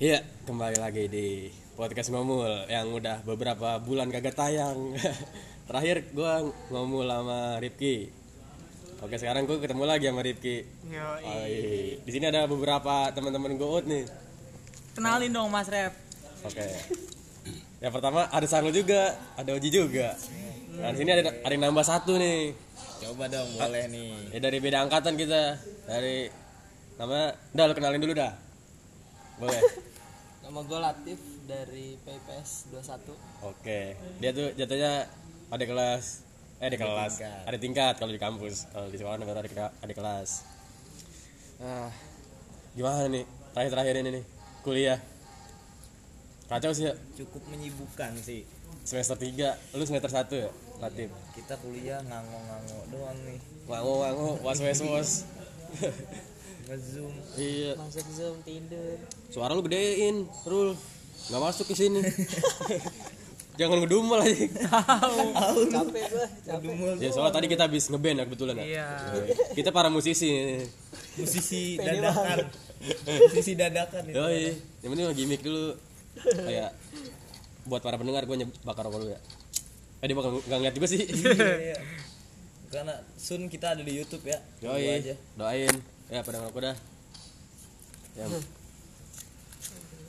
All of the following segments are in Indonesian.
Iya, kembali lagi di podcast ngomul yang udah beberapa bulan kagak tayang. Terakhir gua ngomul sama Ripki. Oke, sekarang gua ketemu lagi sama Ripki. Yo, Oh, iya. Di sini ada beberapa teman-teman gue nih. kenalin dong Mas Rep. Oke. Yang pertama ada Sanul juga, ada Oji juga. Nah, di sini ada ada yang nambah satu nih. Coba dong, boleh nih. Ya dari beda angkatan kita. Dari nama udah lu kenalin dulu dah. Boleh. Nama gue Latif dari PPS 21 Oke, dia tuh jatuhnya ada kelas, eh ada kelas, tingkat. ada tingkat kalau di kampus, kalau di sekolah negara ada, ada kelas. Ah, gimana nih terakhir-terakhir ini nih kuliah? Kacau sih ya, Cukup menyibukkan sih. semester 3, lu semester 1 ya, Latif. Kita kuliah ngango-ngango doang nih. Wango wango, was was was. Ngezoom. iya, Masuk Zoom, Tinder suara lu gedein, Rul. Nggak masuk ke sini. Jangan ngedumel aja. Capek gue, capek Ya soalnya tadi kita habis ngeband ya kebetulan ya. Iya. Kita para musisi. Musisi dadakan. Musisi dadakan itu. Yoi, yang penting mah gimmick dulu kayak buat para pendengar gue bakar rokok dulu ya. Eh dia bakal nggak ngeliat juga sih. Iya, iya. Karena soon kita ada di YouTube ya. Yoi, aja. doain ya pada ngerokok dah. Ya,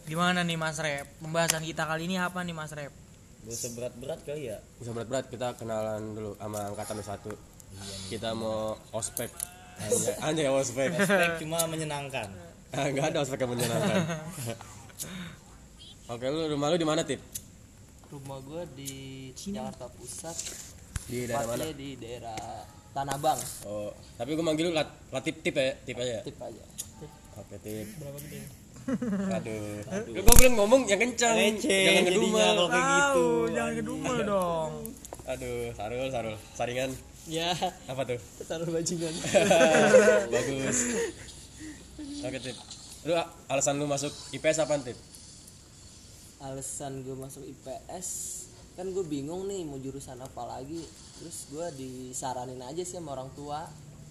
Gimana nih Mas Rep? Pembahasan kita kali ini apa nih Mas Rep? Gak usah berat-berat kali ya. bisa berat-berat kita kenalan dulu sama angkatan satu. Kita mau ospek. Anjay, anjay ospek. Spek cuma menyenangkan. Ah, Nggak ada ospek yang menyenangkan. Oke, lu rumah lu di mana, Tip? Rumah gue di Jakarta Pusat Di daerah mana? Di daerah Tanah Abang Oh, tapi gue manggil lu lat, latip tip ya, tip aja. Tip aja Oke, tip. Berapa gede? Aduh. Lu gue bilang ngomong yang kencang. Receh Jangan ngedumel. kalau kayak gitu. jangan kedumel dong. Aduh, Sarul, Sarul. Saringan Ya, apa tuh? taruh bajingan Bagus. Oke, tip. Lu alasan lu masuk IPS apa, tip? Alasan gue masuk IPS Kan gue bingung nih mau jurusan apa lagi Terus gue disaranin aja sih sama orang tua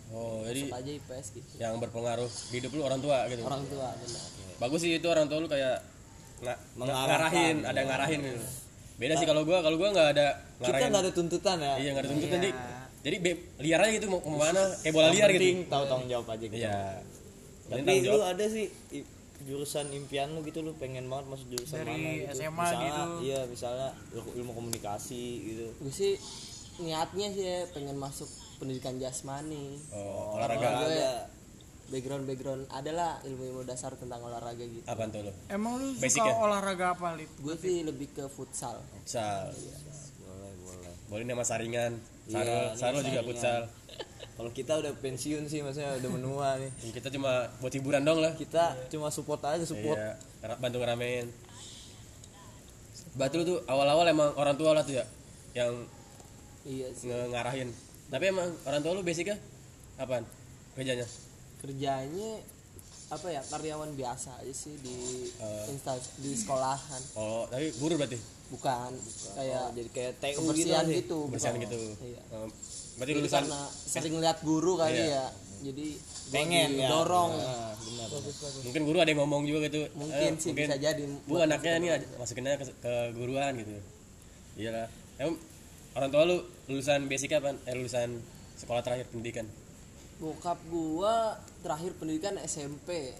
Oh, jadi Masuk aja IPS gitu yang berpengaruh di hidup lu orang tua gitu. Orang tua benar Bagus sih itu orang tua lu kayak nga- ngarahin, ada yang ngarahin gitu. Beda sih kalau gua, kalau gua nggak ada Kita ngarahin. nggak ada tuntutan ya Iya, nggak ada tuntutan jadi jadi be- liar aja gitu mau ke mana kayak bola liar gitu. Tahu tanggung jawab aja gitu. Iya. Tapi lu ada sih jurusan impian lu gitu lu pengen banget masuk jurusan Dari mana gitu. SMA misalnya, gitu. Iya, misalnya ilmu- ilmu komunikasi gitu. gue sih niatnya sih ya, pengen masuk pendidikan jasmani oh, olahraga. gue background background adalah ilmu-ilmu dasar tentang olahraga gitu Apaan tuh lu? Emang lu Basic suka ya? olahraga apa, Lip? gue sih lebih ke futsal Futsal. Boleh, boleh. Boleh nama saringan. Sarul, Iya, Sarul juga saringan. futsal. Kalau kita udah pensiun sih maksudnya udah menua nih. Kita cuma buat hiburan dong lah. Kita cuma support aja support. Iya, ngera- bantu ngeramein. Batu tuh awal-awal emang orang tua lah tuh ya yang iya sih nge- ngarahin. Tapi emang orang tua lu basicnya apaan? Kerjanya? kerjanya apa ya karyawan biasa aja sih di Eh. instansi di sekolahan Oh, tapi guru berarti? bukan kayak Oh, jadi kayak TU gitu. gitu, Kebersihan bukan. gitu. iya berarti jadi lulusan karena sering lihat guru kali Iya. ya jadi gua Pengen ya. dorong Nah, benar. mungkin guru ada yang ngomong juga gitu. mungkin Eh, sih bisa jadi Bu anaknya ini ad- masukin aja ke, ke guruan gitu. Iyalah. Emang orang tua lu lulusan basic apa? Eh lulusan sekolah terakhir pendidikan. bokap gua terakhir pendidikan SMP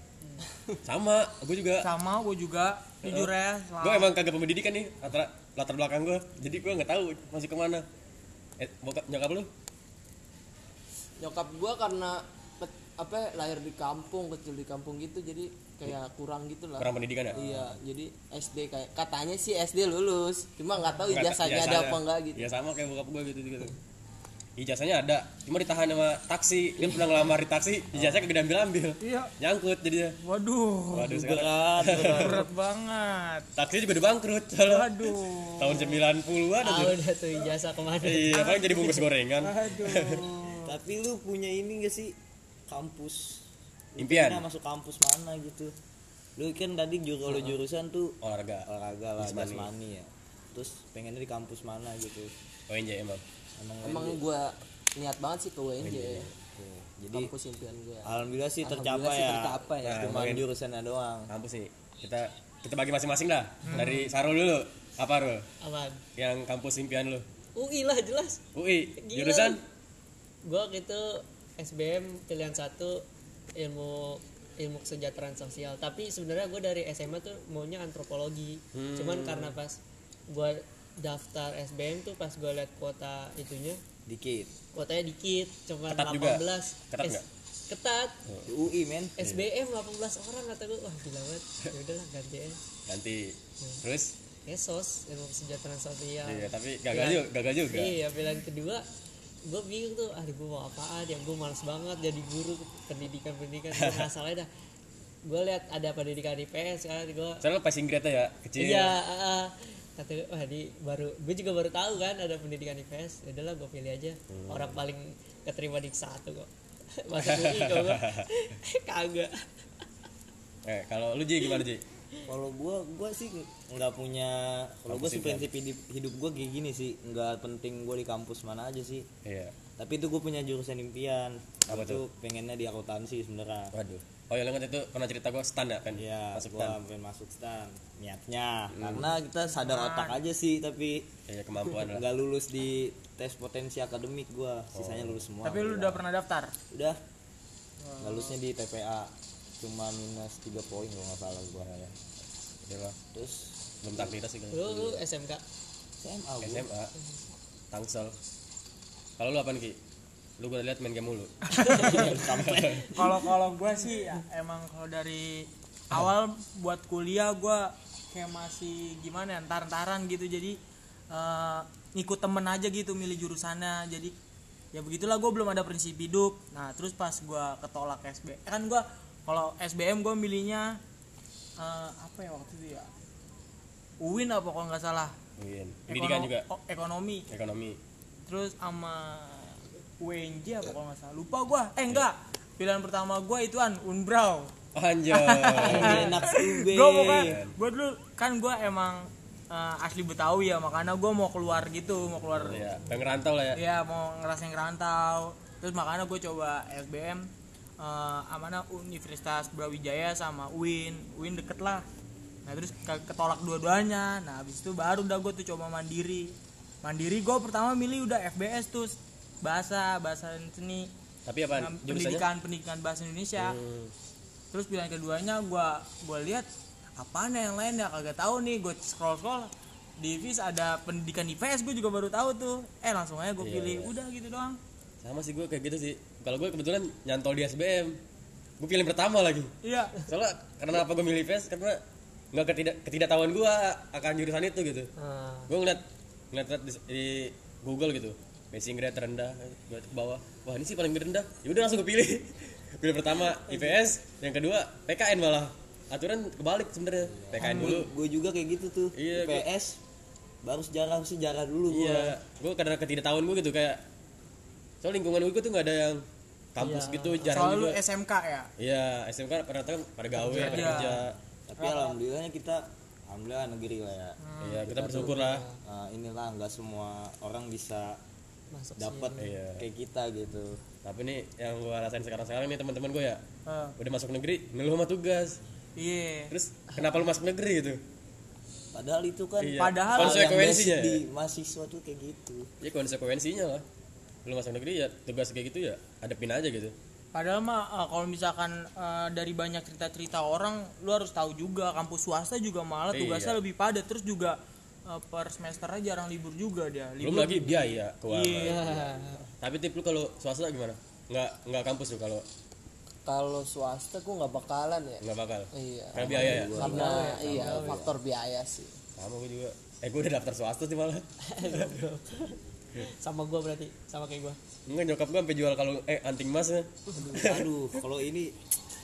Sama, gue juga. Sama gue juga jujur ya. Gue emang kagak pendidikan nih latar, latar belakang gue. Jadi gue nggak tahu masih ke mana. Eh, bokap nyokap lu? Nyokap gua karena apa ya, lahir di kampung kecil di kampung gitu jadi kayak kurang gitu lah Kurang pendidikan ya? iya jadi SD kayak katanya sih SD lulus cuma nggak tahu ijazahnya ada ijazahnya. apa enggak gitu Ya sama kayak bokap gue gitu juga. Ijazahnya ada, cuma ditahan sama taksi. Dia pernah ngelamar di taksi, ijazahnya kagak diambil ambil. Iya. Nyangkut jadinya. Waduh, Waduh sekarang Berat, berat. berat banget. taksi juga udah bangkrut. Waduh. tahun 90-an aja. udah tuh ijazah ke mana Iya, paling jadi bungkus gorengan. Aduh. Tapi lu punya ini gak sih kampus? Lu Impian? masuk kampus mana gitu? Lu kan tadi jur kalau jurusan tuh Olahraga. olahraga lah, Jasmani. ya. Terus pengennya di kampus mana gitu? ONJ emang. Emang emang gua niat banget sih ke WNJ Oke, Jadi kampus impian gua alhamdulillah sih tercapai ya. tercapai ya. Nah, Cuma jurusannya doang. Kampus sih. Kita kita bagi masing-masing dah dari Sarul dulu apa Rul Apaan? yang kampus impian lu UI lah jelas. UI Gila. jurusan Gua gitu SBM pilihan satu ilmu ilmu kesejahteraan sosial. Tapi sebenarnya gue dari SMA tuh maunya antropologi. Hmm. Cuman karena pas gua daftar SBM tuh pas gue liat kuota itunya dikit. kuotanya dikit cuma Ketat 18 juga? Ketat S- nggak? ketat. UI men. SBM 18 orang kata gue wah gila banget. Ya udahlah ganti aja. Ganti. Terus? Esos ilmu kesejahteraan sosial. Iya tapi gagal juga gagal juga. Iya pilihan kedua gue bingung tuh aduh gue mau apaan ya? Gue males banget jadi guru pendidikan pendidikan gue masalahnya dah. Gue lihat ada pendidikan IPS kan gue soalnya passing grade ya kecil. Iya uh, kata gue wah di baru gue juga baru tahu kan ada pendidikan IPS ya udahlah gue pilih aja. Hmm. orang paling keterima di satu kok. Masuk UI kok gue kagak. Eh kalau lu Ji gimana Ji kalau gua gua sih nggak punya kalau gua sih prinsip hidup, hidup gua kayak gini sih. Nggak penting gua di kampus mana aja sih. Iya. Tapi itu gua punya jurusan impian. Apa itu pengennya di akuntansi sebenarnya. Waduh. Oh ya ingat itu pernah cerita gua stand ya kan? Iya, masuk gua stand. pengen masuk stan niatnya. Karena kita sadar otak aja sih tapi ya kemampuan lah. nggak lulus di tes potensi akademik gua. Sisanya lulus semua. Tapi lu udah pernah daftar? udah. Nggak lulusnya di TPA cuma minus 3 poin kalau nggak salah gua ya. Udah lah. Terus? Belum takdir sih kalau lu lu SMK SMA gua. SMA Tangsel. Kalau lu apa Ki? Lu gua lihat main game mulu. Kalau kalau gue sih ya, emang kalau dari awal buat kuliah gue kayak masih gimana ya entar-entaran gitu. Jadi eh, ngikut temen aja gitu milih jurusannya. Jadi ya begitulah gue belum ada prinsip hidup. Nah terus pas gue ketolak SBM kan gue kalau SBM gue milihnya eh, apa ya waktu itu ya? UIN apa kalau nggak salah. Win. Pendidikan Ekono- juga? oh, ekonomi. Ekonomi. Terus sama UNJ apa kalau nggak salah. Lupa gua. Eh enggak pilihan pertama gua ituan Unbrau. Anjay. Enak UB gua bukan gua dulu kan gua emang eh, asli Betawi ya makanya gua mau keluar gitu mau keluar ya pengen ngerantau lah ya. Ya mau ngerasain ngerantau. Terus makanya gue coba SBM eh amana Universitas Brawijaya sama UIN UIN deket lah. Nah terus ke- ketolak dua-duanya. Nah habis itu baru udah gue tuh coba mandiri. Mandiri gue pertama milih udah FBS tuh bahasa bahasa seni. Tapi apa? Nah, pendidikan pendidikan bahasa Indonesia. Hmm, terus pilihan keduanya gua gua lihat apaan ya yang lain ya? Kagak tahu nih gue scroll scroll di FIS ada pendidikan IPS gue juga baru tahu tuh. Eh langsung aja gue Iya, pilih. iya. udah gitu doang. Sama sih gue kayak gitu sih kalau gue kebetulan nyantol di SBM gue pilih pertama lagi. Iya. Soalnya karena apa gue milih PES karena nggak ketidak ketidaktahuan gue akan jurusan itu gitu. Ah, gue ngeliat ngeliat di, di Google gitu. Passing grade terendah gue ke bawah. Wah ini sih paling rendah. Yaudah langsung gue pilih. Pilih pertama IPS yang kedua PKN malah. Aturan kebalik sebenarnya. PKN dulu. gue juga kayak gitu tuh. Iya, gua- PS baru sejarah sejarah dulu gua. Iya. Gue karena ketidaktahuan gue gitu kayak soal lingkungan gue tuh nggak ada yang kampus Iya. gitu jarang soal lu juga. SMK ya? Iya SMK pada kan pada gawe pada Kerja. kerja. Tapi alhamdulillahnya kita alhamdulillah negeri lah ya. Iya kita bersyukur lah. Nah, inilah nggak semua orang bisa masuk dapat Iya. kayak kita gitu. Tapi nih yang gue rasain sekarang sekarang nih teman-teman gue ya Eh, udah masuk negeri ngeluh sama tugas. Iya. Terus kenapa lu masuk negeri gitu? Padahal itu kan Iya. Padahal konsekuensinya. di mahasiswa tuh kayak gitu. Ya konsekuensinya lah lu masuk negeri ya tugas kayak gitu ya hadapin aja gitu. Padahal mah eh, kalau misalkan eh, dari banyak cerita-cerita orang, lu harus tahu juga kampus swasta juga malah Iya. tugasnya lebih padat, terus juga eh, per semesternya jarang libur juga dia. belum Libur lagi biaya keuangan Iya. tapi tip lu kalau swasta gimana? Nggak nggak kampus lu kalau? Kalau swasta gue nggak bakalan ya. Nggak bakal? Iya. Karena biaya ya? Karena iya faktor biaya sih. Sama gue juga. Eh gue udah daftar swasta sih malah sama gua berarti sama kayak gua. Enggak nyokap gue sampai jual kalau eh anting emasnya aduh kalau ini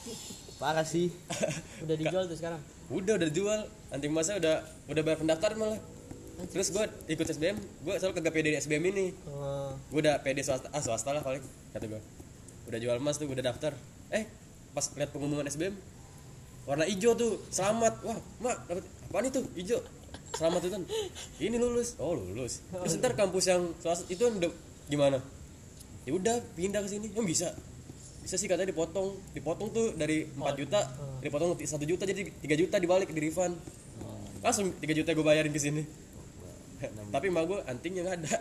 parah sih. Udah dijual tuh sekarang? Udah udah jual anting emasnya udah udah bayar pendaftaran malah. Terus gue ikut SBM gue selalu kagak pede di SBM ini. Oh, gue udah pede swasta ah swasta lah paling kata gue udah jual emas tuh udah daftar. Eh pas lihat pengumuman SBM warna hijau tuh selamat. Wah mak dapat apaan itu? Hijau selamat itu ini lulus. Oh lulus. Terus ntar kampus yang swasta itu udah gimana? Ya udah pindah ke sini. Emang bisa? Bisa sih katanya dipotong. Dipotong tuh dari 4 juta dipotong satu juta jadi 3 juta dibalik di refund. Langsung 3 juta gue bayarin ke sini. Tapi emak gue antingnya nggak ada.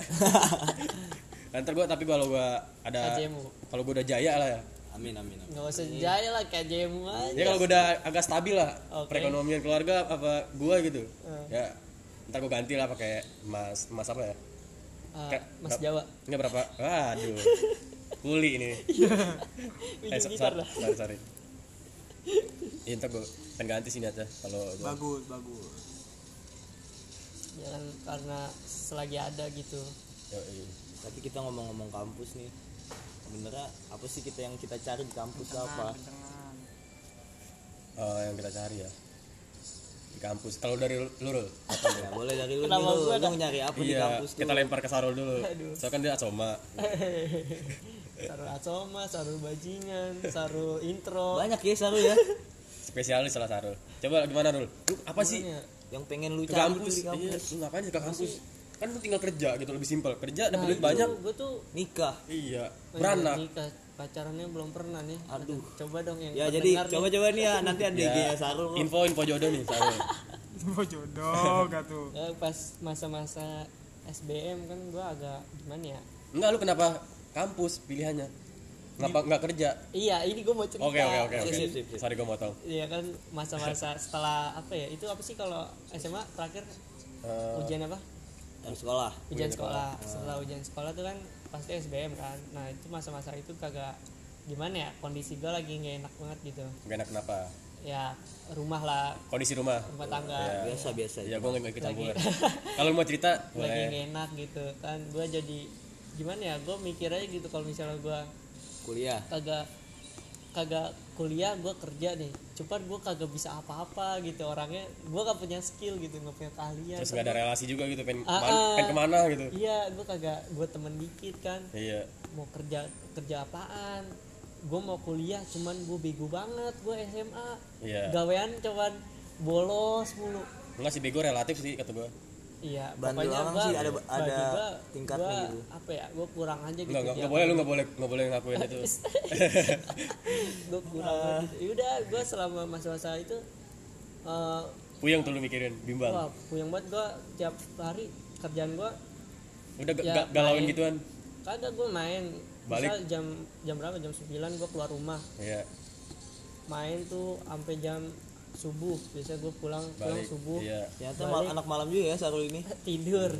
Ntar gue tapi kalau gue ada kalau gue udah jaya lah ya amin amin amin. Nggak usah jaya lah kayak jemu aja ya kalau gue udah agak stabil lah Oke. perekonomian keluarga apa gue gitu. Ya ntar gue ganti lah pakai emas emas apa ya? Ah, Kayak- mas Jawa. Nggak berapa? Waduh kuli ini. Eh, so- gitar so- dah. sorry sorry. Ya, ntar gue pengen ganti sini aja kalau bagus bagus. Jangan karena selagi ada gitu. Yoi. tapi kita ngomong-ngomong kampus nih sebenarnya apa sih kita yang kita cari di kampus tuh apa? Jangan. Oh, yang kita cari ya. Di kampus. Kalau dari lu Rul, apa ya, boleh dari lu nih Kenapa lu, gua lu nyari apa di iya kampus tuh kita lempar ke Sarul dulu. Soalnya kan dia asoma sarul acoma sarul bajingan sarul intro. Banyak ya saru ya. Spesialis salah Sarul. Coba gimana Rul? Lu apa sih? Gimana ya? yang pengen lu ke cari kampus. di kampus. Iya lu ngapain sih ke kampus kan lu tinggal kerja gitu lebih simpel. Kerja Nah, dapat duit banyak. Gue tuh nikah. Iya oh iya, beranak. nikah. Pacarannya belum pernah nih. Aduh. coba dong yang ya jadi nih. coba-coba nih ya nanti ada ya, Sarul kok. info info jodoh nih Sarul Info jodoh gak tuh. Ya, pas masa-masa SBM kan gue agak gimana ya? Enggak lu kenapa? Kampus pilihannya. Ngapa nggak kerja? Iya ini gue mau cerita. Oke oke oke oke. Sip, sip, sip. sorry gue motong Iya kan masa-masa setelah apa ya? Itu apa sih kalau SMA terakhir? Eh, ujian apa dari sekolah. Ujian sekolah. setelah ujian sekolah tuh kan pasti SBM kan. Nah itu masa-masa itu kagak gimana ya kondisi gue lagi nggak enak banget gitu. Gak enak kenapa? Ya rumah lah. Kondisi rumah. Rumah tangga. Ya. biasa biasa ya gue nggak ikut campur. Kalau mau cerita lagi nggak enak gitu. Kan gue jadi gimana ya gue mikir aja gitu kalau misalnya gue kuliah. kagak kagak kuliah gue kerja nih cuman gue kagak bisa apa-apa gitu orangnya gue gak punya skill gitu nggak punya keahlian. Terus nggak ada relasi juga gitu pengen Ah, ah. pengen ke mana gitu. Iya gue kagak gue temen dikit kan. Iya. Mau kerja kerja apaan? Gue mau kuliah cuman gue bego banget gue SMA iya. Gawean cuman bolos mulu. Enggak sih bego relatif sih kata gue iya Bandel orang gua, sih ada- ada gua, tingkatnya gua, gitu. apa ya gue kurang aja gitu nggak nggak nggak boleh lu nggak boleh nggak boleh ngakuin itu. Gue kurang aja. Gitu. Yaudah gue selama masa-masa itu eh, puyeng tuh lu mikirin bimbang. wah puyeng banget gue tiap hari kerjaan gue udah Ya, ga- galauin main. gituan? Kagak gue main. Balik. Misal jam jam berapa? Jam 9 gue keluar rumah. Iya. Main tuh sampai jam subuh biasa gue pulang pulang balik subuh. iya. Ternyata mal- anak malam juga ya Sarul ini. Tidur.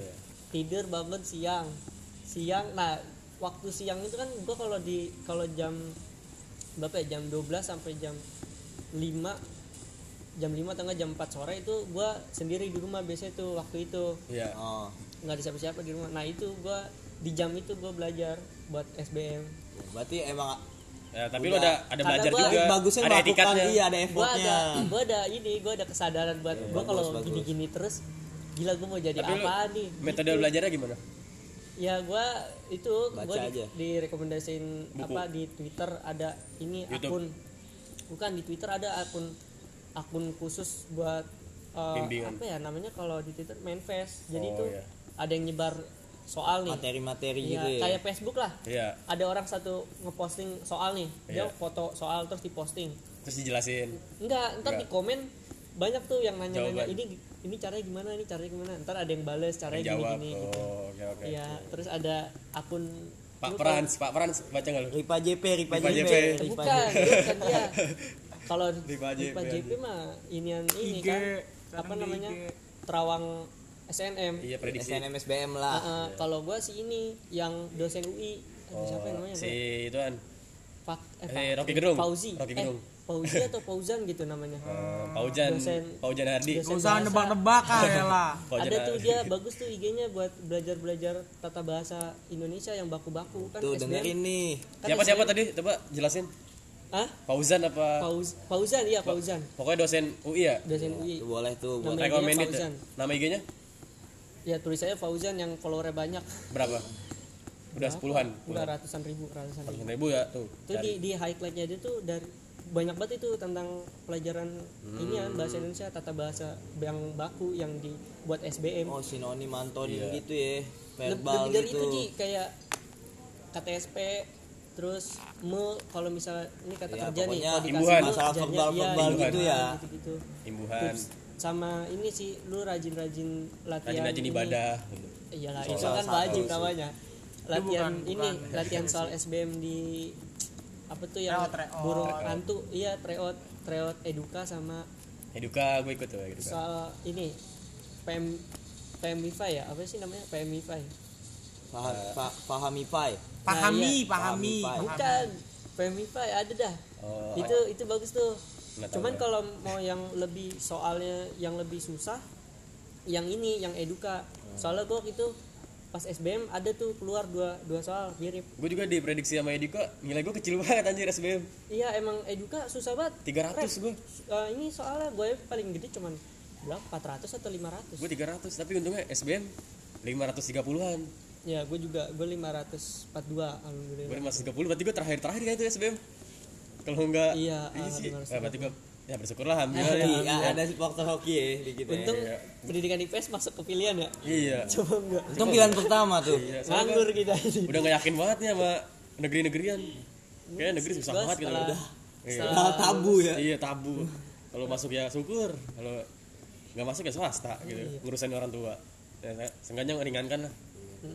Tidur bangun siang. Siang nah waktu siang itu kan gue kalau di kalau jam berapa ya? Jam 12 sampai jam 5 jam 5 atau enggak jam 4 sore itu gue sendiri di rumah biasanya tuh waktu itu. Iya. Oh. Nggak ada siapa-siapa di rumah. Nah itu gue di jam itu gue belajar buat SBM berarti emang ya, tapi lu ada ada Karena belajar gua- juga bagusnya ada melakukan etikatnya iya ada gue effortnya ada gue ada ini gue ada kesadaran buat gue kalau gini-gini terus gila gue mau jadi tapi lu apa nih metode Gitu. belajarnya gimana ya gue itu Baca gue di, aja. direkomendasiin Buku. apa di Twitter ada ini YouTube. akun bukan di Twitter ada akun akun khusus buat Bimbingan. apa ya namanya kalau di Twitter manifest jadi Oh, itu iya. ada yang nyebar soal nih. Materi-materi Iya, gitu ya? kayak Facebook lah. Iya. Ada orang satu ngeposting soal nih. Dia Iya. foto soal terus diposting. Terus dijelasin? Enggak ntar Enggak. di komen banyak tuh yang nanya-nanya ini ini caranya gimana? Ini caranya gimana? Ntar ada yang bales caranya yang jawab. gini-gini. Gitu oh oke oke ya terus ada akun Pak lu Frans Pak Frans baca nggak lu? Ripa JP Ripa, Ripa JP, JP. Ripa bukan JP. bukan dia. Kalau Ripa di JP JP mah inian ini IG, kan apa namanya IG. Terawang SNM iya prediksi. SNM SBM Uh, lah. Uh, kalau gua sih ini yang dosen UI Aduh, siapa yang oh, namanya si gua? itu kan? Pak eh, Eh, Pak- Rocky Gerung. Fauzi. Rocky eh, Gerung. Fauzi atau Fauzan gitu namanya. Eh, Paujan Dosen- Paujan Hardi bahasa. nebak-nebak ah ya lah. Ada tuh dia bagus tuh IG-nya buat belajar-belajar tata bahasa Indonesia yang baku-baku kan tuh SBM. dengerin nih. Kan siapa SBM. siapa tadi? Coba jelasin. Hah? Fauzan apa? Fauz Fauzan iya Fauzan. pokoknya dosen UI ya? Dosen UI boleh tuh buat Fauzan. ya? nama IG-nya ya tulis saya Fauzan yang followernya banyak. Berapa? Udah sepuluhan? Udah ratusan ribu ratusan ribu. Ratusan ribu ya tuh. Itu di di highlightnya dia tuh dari banyak banget itu tentang pelajaran ini ya bahasa Indonesia tata bahasa yang baku yang dibuat SBM oh sinonim antonim Iya. gitu ya Leb- verbal lebih dari gitu. itu Ji kayak KTSP terus me kalau misalnya ini kata Ya, kerja nih kalau dikasih imbuhan. Masalah verbal-verbal iya, gitu imbuhan, ya. gitu-gitu. imbuhan. Tips sama ini sih lu rajin-rajin latihan rajin-rajin ibadah. Iyalah itu kan wajib sih. namanya. Latihan bukan- ini bukan. latihan soal SBM di apa tuh yang Treot, treot. burung hantu. Iya treot treot eduka sama eduka gue ikut tuh eduka. soal ini PM PMIFI ya? Apa sih namanya? PMIFI Paham, pa- pahami pai. pahami iya. pahami, Pahami, bukan. PMIFI ada dah. Oh itu itu bagus tuh Nggak tahu cuman ya. kalau mau yang lebih soalnya yang lebih susah yang ini yang eduka. Soalnya gua itu pas SBM ada tuh keluar dua dua soal mirip. Gue juga diprediksi sama eduka nilai gue kecil banget anjir SBM iya emang eduka susah banget. 300 gue Eh, ini soalnya gue paling gede cuman berapa 400 atau 500 gue 300 tapi untungnya SBM 530-an ya gue juga gue 542 alhamdulillah. Gue 530 berarti gue terakhir-terakhir kayak itu SBM kalau enggak Iya, sih. ah, Ah, berarti ya bersyukurlah alhamdulillah Hoki, ya. ah, ada faktor hoki ya ya. untung pendidikan IPS masuk ke pilihan ya. Iya. Coba enggak Untung pilihan pertama tuh. Iya, nganggur kita ini. udah gak yakin banget nih sama negeri-negerian. Kayaknya negeri susah banget gitu udah Iya. tabu ya. iya tabu. Kalau masuk ya syukur. Kalau nggak masuk ya swasta gitu Iya. ngurusin orang tua. Ya, seenggaknya meringankan lah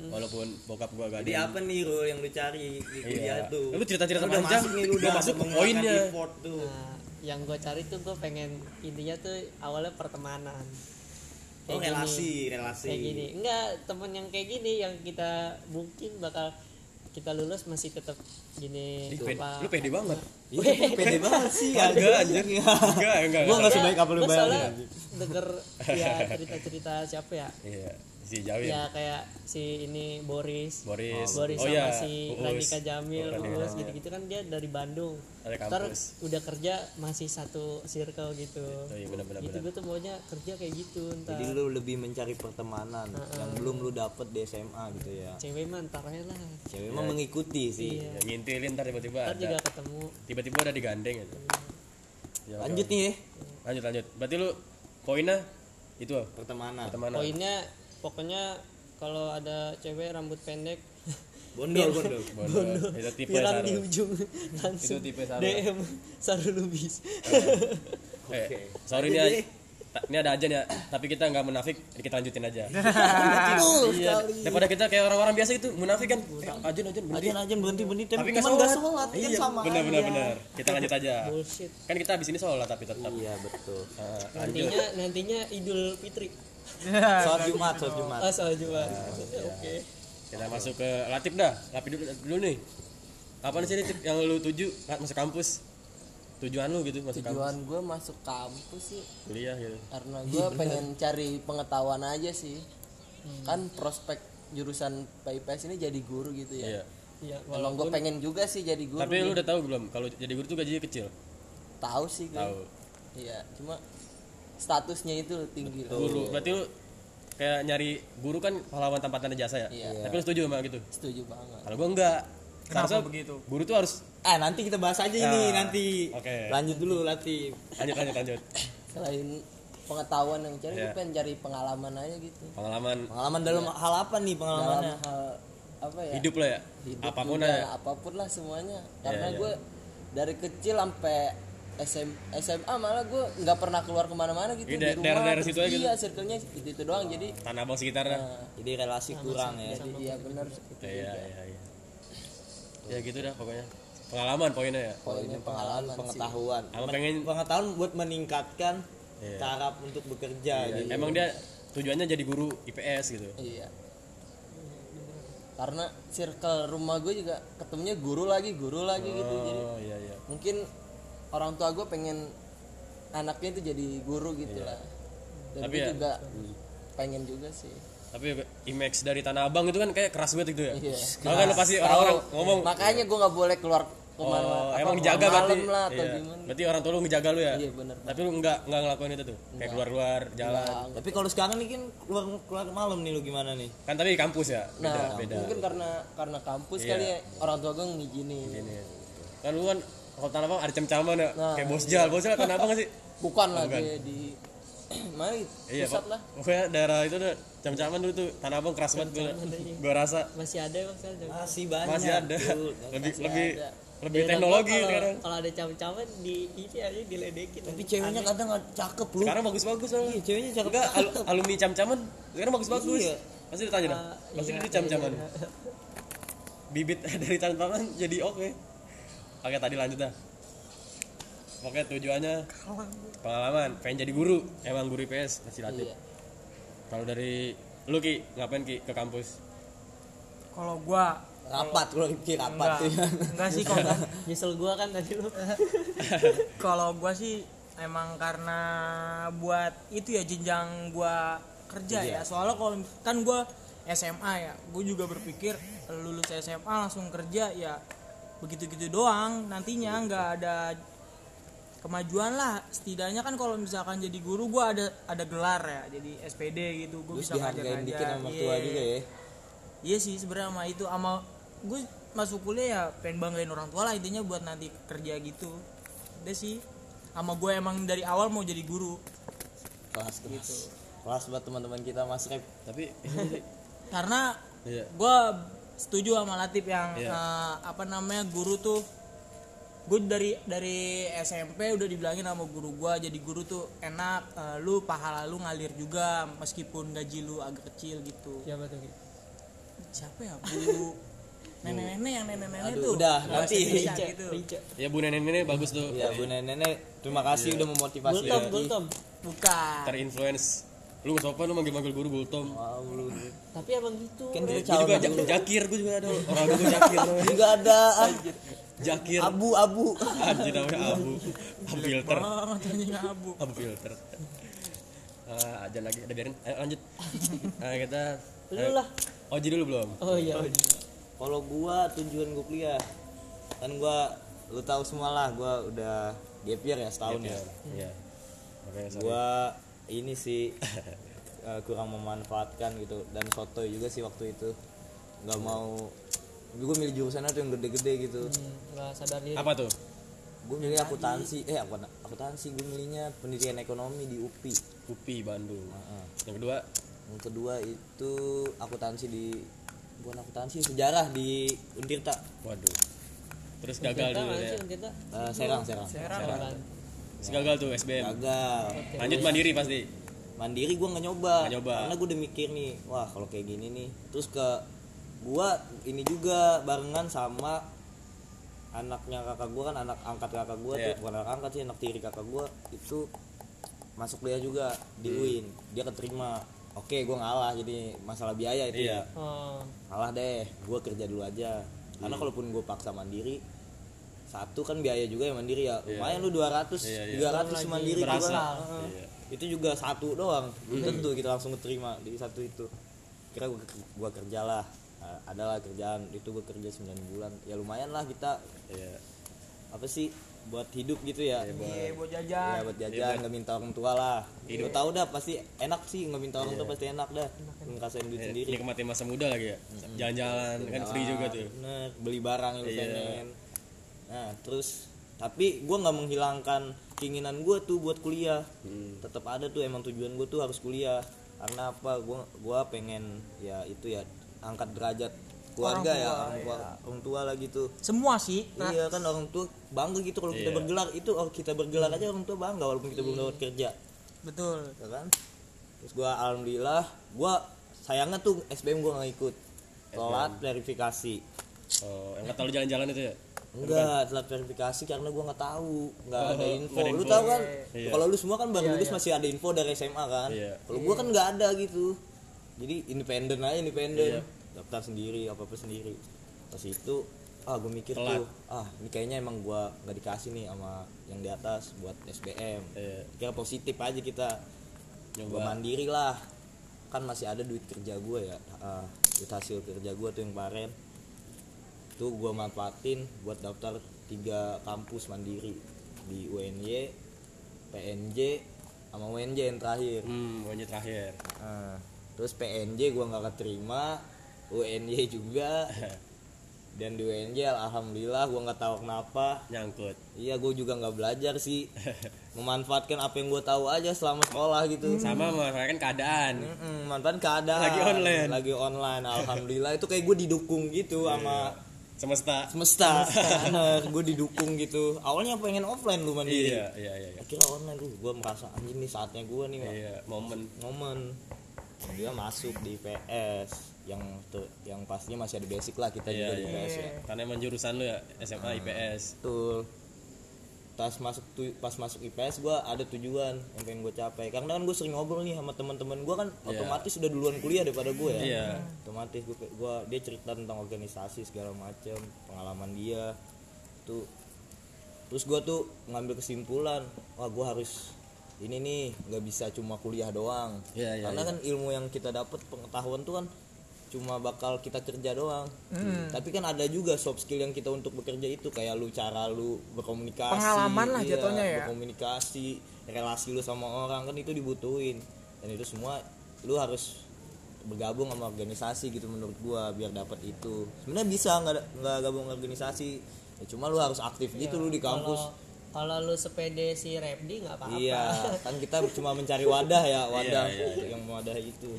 walaupun bokap gua gak Jadi apa nih Rul yang lu cari di kuliah Iya. tuh? Lu cerita-cerita Lu udah panjang, masuk nih lu gua udah masuk ke poinnya. tuh. Nah, yang gue cari tuh gue pengen intinya tuh awalnya pertemanan Oh, gini. relasi, relasi. kayak gini enggak temen yang kayak gini yang kita mungkin bakal kita lulus masih tetap gini Ih, apa lu pede banget Iya, lu pede banget sih. enggak anjir enggak enggak Gua nggak sebaik apa lu Gua soalnya bayangin. denger ya cerita-cerita siapa ya iya si jauh ya ya? kayak si ini Boris. Boris. Boris oh sama iya si. Radika Jamil Oh, Uus gitu-gitu kan dia dari Bandung. Ada ntar kampus. udah kerja masih satu circle gitu. Oh iya benar-benar gitu gue tuh maunya kerja kayak gitu ntar. Jadi lu lebih mencari pertemanan yang belum lu dapet di SMA gitu ya. cewek mah ntar aja lah. Cewek mah mengikuti sih. iya. Ya, ngintilin ntar tiba-tiba ntar juga ada ketemu. Tiba-tiba udah digandeng gitu Ya, Lanjut nih ya, lanjut lanjut. Berarti lu poinnya itu pertemanan. pertemanan. Poinnya pokoknya kalau ada cewek rambut pendek Bondol, bondol. Bondo. itu tipe viral di ujung langsung tipe Sarul. DM Sarul Lubis. Eh sorry nih Aj. Ta- ini ada aja ya. Tapi kita nggak munafik kita lanjutin aja. Iya. daripada kita kayak orang-orang biasa itu munafik kan. Eh, ajan ajan berhenti. Aja aja berhenti berhenti. Tapi, tapi nggak sholat. sholat kan iya sama benar benar aja. benar. Kita lanjut aja. Bullshit. Kan kita abis ini sholat tapi tetap. Iya betul. Lanjut nantinya nantinya Idul Fitri Sholat Jumat, sholat Jumat. ah soal Jumat. Oke. Kita masuk ke Latif dah. Latif dulu, dulu nih. Apa nih sih Latif yang lu tuju masuk kampus? Tujuan lu gitu masuk kampus. tujuan gue masuk kampus sih. Kuliah gitu karena gue pengen cari pengetahuan aja sih. Kan prospek jurusan PIPS ini jadi guru gitu ya. Iya. Iya emang gue pengen juga sih jadi guru tapi lu udah tahu belum? Kalau jadi guru tuh gajinya kecil? Tahu sih gue tahu. Iya cuma statusnya itu tinggi loh. guru berarti lu kayak nyari guru kan pahlawan tanpa tanda jasa ya Iya. tapi lu setuju sama gitu setuju banget kalau gua enggak Kenapa Seharusnya begitu? guru tuh harus Eh nanti kita bahas aja ini Ya, nanti. oke. Lanjut dulu Latif. lanjut lanjut lanjut selain pengetahuan yang cari Iya. gue pengen cari pengalaman aja gitu pengalaman Pengalaman dalam hal apa nih dalam pengalamannya? hal apa ya hidup lah ya hidup apa pun juga, ya apa pun lah semuanya karena iya. gue dari kecil sampai SM, SMA malah gue nggak pernah keluar ke mana-mana gitu Iya, di rumah daerah-daerah terus situ aja gitu. iya circle-nya itu itu doang jadi tanah abang sekitarnya nah, Jadi relasi kurang ya. jadi iya benar itu iya iya iya ya gitu dah pokoknya pengalaman poinnya ya poinnya pengalaman sih Pengetahuan. Sama pengen- Pengetahuan buat meningkatkan Iya. cara untuk bekerja gitu. emang dia tujuannya jadi guru IPS gitu iya karena circle rumah gue juga ketemunya guru lagi guru lagi gitu jadi oh iya iya mungkin orang tua gue pengen anaknya itu jadi guru gitu lah. Dan Tapi gue ya- juga pengen juga sih. Tapi image dari tanah abang itu kan kayak keras banget gitu ya? Iya. Kan pasti orang-orang ngomong makanya gue nggak boleh keluar ke mana oh, apa, emang dijaga berarti? lah atau Iya. gimana. Berarti orang tua lu ngejaga lu ya? Iya bener. Tapi lu enggak enggak ngelakuin itu tuh? Kayak keluar-keluar jalan. Tapi kalau sekarang nih kan keluar keluar malam nih lu gimana nih? kan tapi kampus ya? Beda nah beda mungkin karena karena kampus Iya. kali ya orang tua gue ngizinin. Ini kan lu kan kalau tanah abang ada cem-caman ya. Nah, kayak bos jal bos jal tanah abang nggak sih? Bukan lah dia di mari iya pusat lah. Pokoknya daerah itu udah cam-caman dulu tuh tanah abang keras banget gue gue rasa. Masih ada bang masih banyak masih ada. Tuh. lebih Masih lebih ada. lebih Daerah teknologi gua kalau- sekarang. kalau ada cam-caman di ini aja diledekin. Tapi ceweknya kadang nggak cakep lu. Sekarang bagus-bagus soalnya. Iya ceweknya cakep. Enggak al- alumni cam-caman sekarang bagus-bagus. Iya. pasti ditanya dah. Ah, pasti iya, dia cam-caman iya. bibit dari cam-caman jadi oke oke tadi lanjut dah. Pokoknya tujuannya pengalaman, pengen jadi guru, emang guru IPS masih latih. Iya. Kalau dari lu ki ngapain ki ke kampus? kalau gua rapat kalau Rifki rapat. Enggak. Tuh ya enggak sih kalau nyesel gua kan tadi lu. Kalau gua sih emang karena buat itu ya jenjang gua kerja ya. Soalnya kalau kan gua SMA ya. Gue juga berpikir lulus SMA langsung kerja ya begitu-gitu doang nantinya nggak ada kemajuan lah setidaknya kan kalau misalkan jadi guru gua ada ada gelar ya jadi SPD gitu gue bisa dihargain dikit ngajar-ngajar sama Iya. tua juga ya Iya sih sebenarnya sama itu sama gue masuk kuliah ya pengen banggain orang tua lah intinya buat nanti kerja gitu. Udah sih. Sama gue emang dari awal mau jadi guru. kelas kelas kelas buat teman-teman kita mas Rep Tapi Karena iya. gue setuju sama Latif yang Iya. eh, apa namanya guru tuh gue dari dari SMP udah dibilangin sama guru gue jadi guru tuh enak eh, lu pahala lu ngalir juga meskipun gaji lu agak kecil gitu siapa tuh siapa ya bu nenek-nenek yang nenek-nenek Aduh, tuh udah, nanti. Rica, gitu. Rica. Ya Bu Nenek ini bagus tuh. ya bu nenek terima kasih udah memotivasi Gultom. Gultom. bukan Terinfluence. Lu nggak sopan lu manggil-manggil guru Gultom. wow lu Tapi emang gitu. kan Gue juga calon Ja- Jakir, gue juga ada orang gue Jakir juga ada Jakir. abu abu Anjir namanya Abu. Abu filter. abu Abu filter. Ah, aja lagi, udah biarin. Ayo lanjut. Nah, kita Lu lah. Oji dulu belum? Oh iya. kalau gua tujuan gua kuliah kan gua lu tahu semua lah gua udah gap year ya setahun ya Iya. Oke, sorry. gua ini sih eh, kurang memanfaatkan gitu dan soto juga sih waktu itu nggak mau gue milih jurusannya tuh yang gede-gede gitu Hmm, nggak sadar diri. Apa tuh? gue milih akuntansi eh aku akuntansi gue milihnya pendidikan ekonomi di UPI Upi Bandung. Heeh. Yang kedua, yang kedua itu akuntansi di bukan akuntansi sejarah di Untirta waduh. Terus gagal dulu ya. Eh, Serang Serang Serang Kan. Terus gagal tuh SBM. gagal Lanjut mandiri pasti. mandiri gue nggak nyoba. Nggak nyoba. karena gue udah mikir nih wah kalau kayak gini nih terus ke gue ini juga barengan sama anaknya kakak gue kan anak angkat kakak gue Iya. tuh bukan anak angkat sih anak tiri kakak gue itu masuk kuliah juga di UIN dia keterima oke gue ngalah jadi masalah biaya itu Iya. ya Oh, ngalah deh gue kerja dulu aja karena kalaupun gue paksa mandiri satu kan biaya juga ya mandiri ya. Lumayan lu 200 Iya, iya. 300 mandiri juga Iya. itu juga satu doang. Belum tentu kita langsung keterima di satu itu. Kira gua, gua kerja lah. Nah, adalah kerjaan. Itu gua kerja 9 bulan. Ya lumayan lah kita. Iya. apa sih? Buat hidup gitu ya. Iya buat ya jajan. Buat jajan nggak minta orang tua lah. Hidup. tahu dah pasti enak sih nggak minta orang tua pasti enak dah. Ngerasain duit sendiri. Nikmatin masa muda lagi ya. Jalan-jalan kan free juga tuh. bener. Beli barang yang lu Iya. pengen nah terus tapi gua nggak menghilangkan keinginan gua tuh buat kuliah. Hmm. tetap ada tuh emang tujuan gue tuh harus kuliah. Karena apa? Gua gua pengen ya itu ya angkat derajat keluarga Orang ya tua, orang tua, orang tua lah gitu. Semua sih. Nah, iya kan orang tua bangga gitu kalau kita Iya. bergelar. Itu kalau kita bergelar aja orang tua bangga walaupun kita belum dapat kerja. Betul. Ya kan? Terus gua alhamdulillah gua sayangnya tuh SBM gua nggak ikut. Telat verifikasi. Oh, yang kata lu jalan-jalan itu ya? Enggak, telat verifikasi karena gua nggak tahu, nggak ada info. Lu tahu kan? Iya. Kalau lu semua kan baru lulus masih ada info dari SMA kan. Iya. Kalau gua kan nggak ada gitu. Jadi independen aja Iya. independen. Daftar sendiri, apa-apa sendiri. Pas itu ah gue mikir Telat. tuh, ah ini kayaknya emang gua nggak dikasih nih sama yang di atas buat SBM. Iya. Kira positif aja kita. Gua mandiri lah. Kan masih ada duit kerja gua ya. Ah, duit hasil kerja gua tuh yang kemarin itu gue manfaatin buat daftar tiga kampus mandiri di UNY, PNJ, sama UNJ yang terakhir. Hmm, wajah terakhir. Nah, terus PNJ gue nggak keterima, UNY juga. Dan di UNJ alhamdulillah gue nggak tahu kenapa. Nyangkut. Iya gue juga nggak belajar sih. memanfaatkan apa yang gue tahu aja selama sekolah gitu sama memanfaatkan keadaan Mm-mm, manfaatkan keadaan Lagi online. lagi online alhamdulillah itu kayak gue didukung gitu sama semesta. Semesta. Bener. Gue didukung gitu. Awalnya pengen offline lu mandiri iya iya iya iya. akhirnya online lu gue merasa anjing nih saatnya gue nih iya momen. Momen. Dia masuk di PS yang tuh yang pastinya masih ada basic lah kita iya juga di iya. PS ya. Karena emang jurusan lu ya SMA IPS betul pas masuk tu- pas masuk IPS gue ada tujuan yang pengen gue capai. Karena kan gue sering ngobrol nih sama teman-teman gue kan otomatis udah duluan kuliah daripada gue ya. Iya. otomatis gue gua dia cerita tentang organisasi segala macam pengalaman dia. Tuh terus gue tuh ngambil kesimpulan wah gue harus ini nih nggak bisa cuma kuliah doang. Iya, iya, karena iya. kan ilmu yang kita dapat pengetahuan tuh kan cuma bakal kita kerja doang. Tapi kan ada juga soft skill yang kita untuk bekerja itu kayak lu cara lu berkomunikasi Pengalaman lah iya, jatuhnya ya. berkomunikasi relasi lu sama orang kan itu dibutuhin. Dan itu semua lu harus bergabung sama organisasi gitu menurut gua biar dapat itu. Sebenarnya bisa nggak nggak gabung organisasi. Ya cuma lu harus aktif gitu lu di kampus. kalau kalau lu sepede si Repdi nggak apa-apa. Iya, kan kita cuma mencari wadah ya, wadah Iya, iya, yang wadah itu.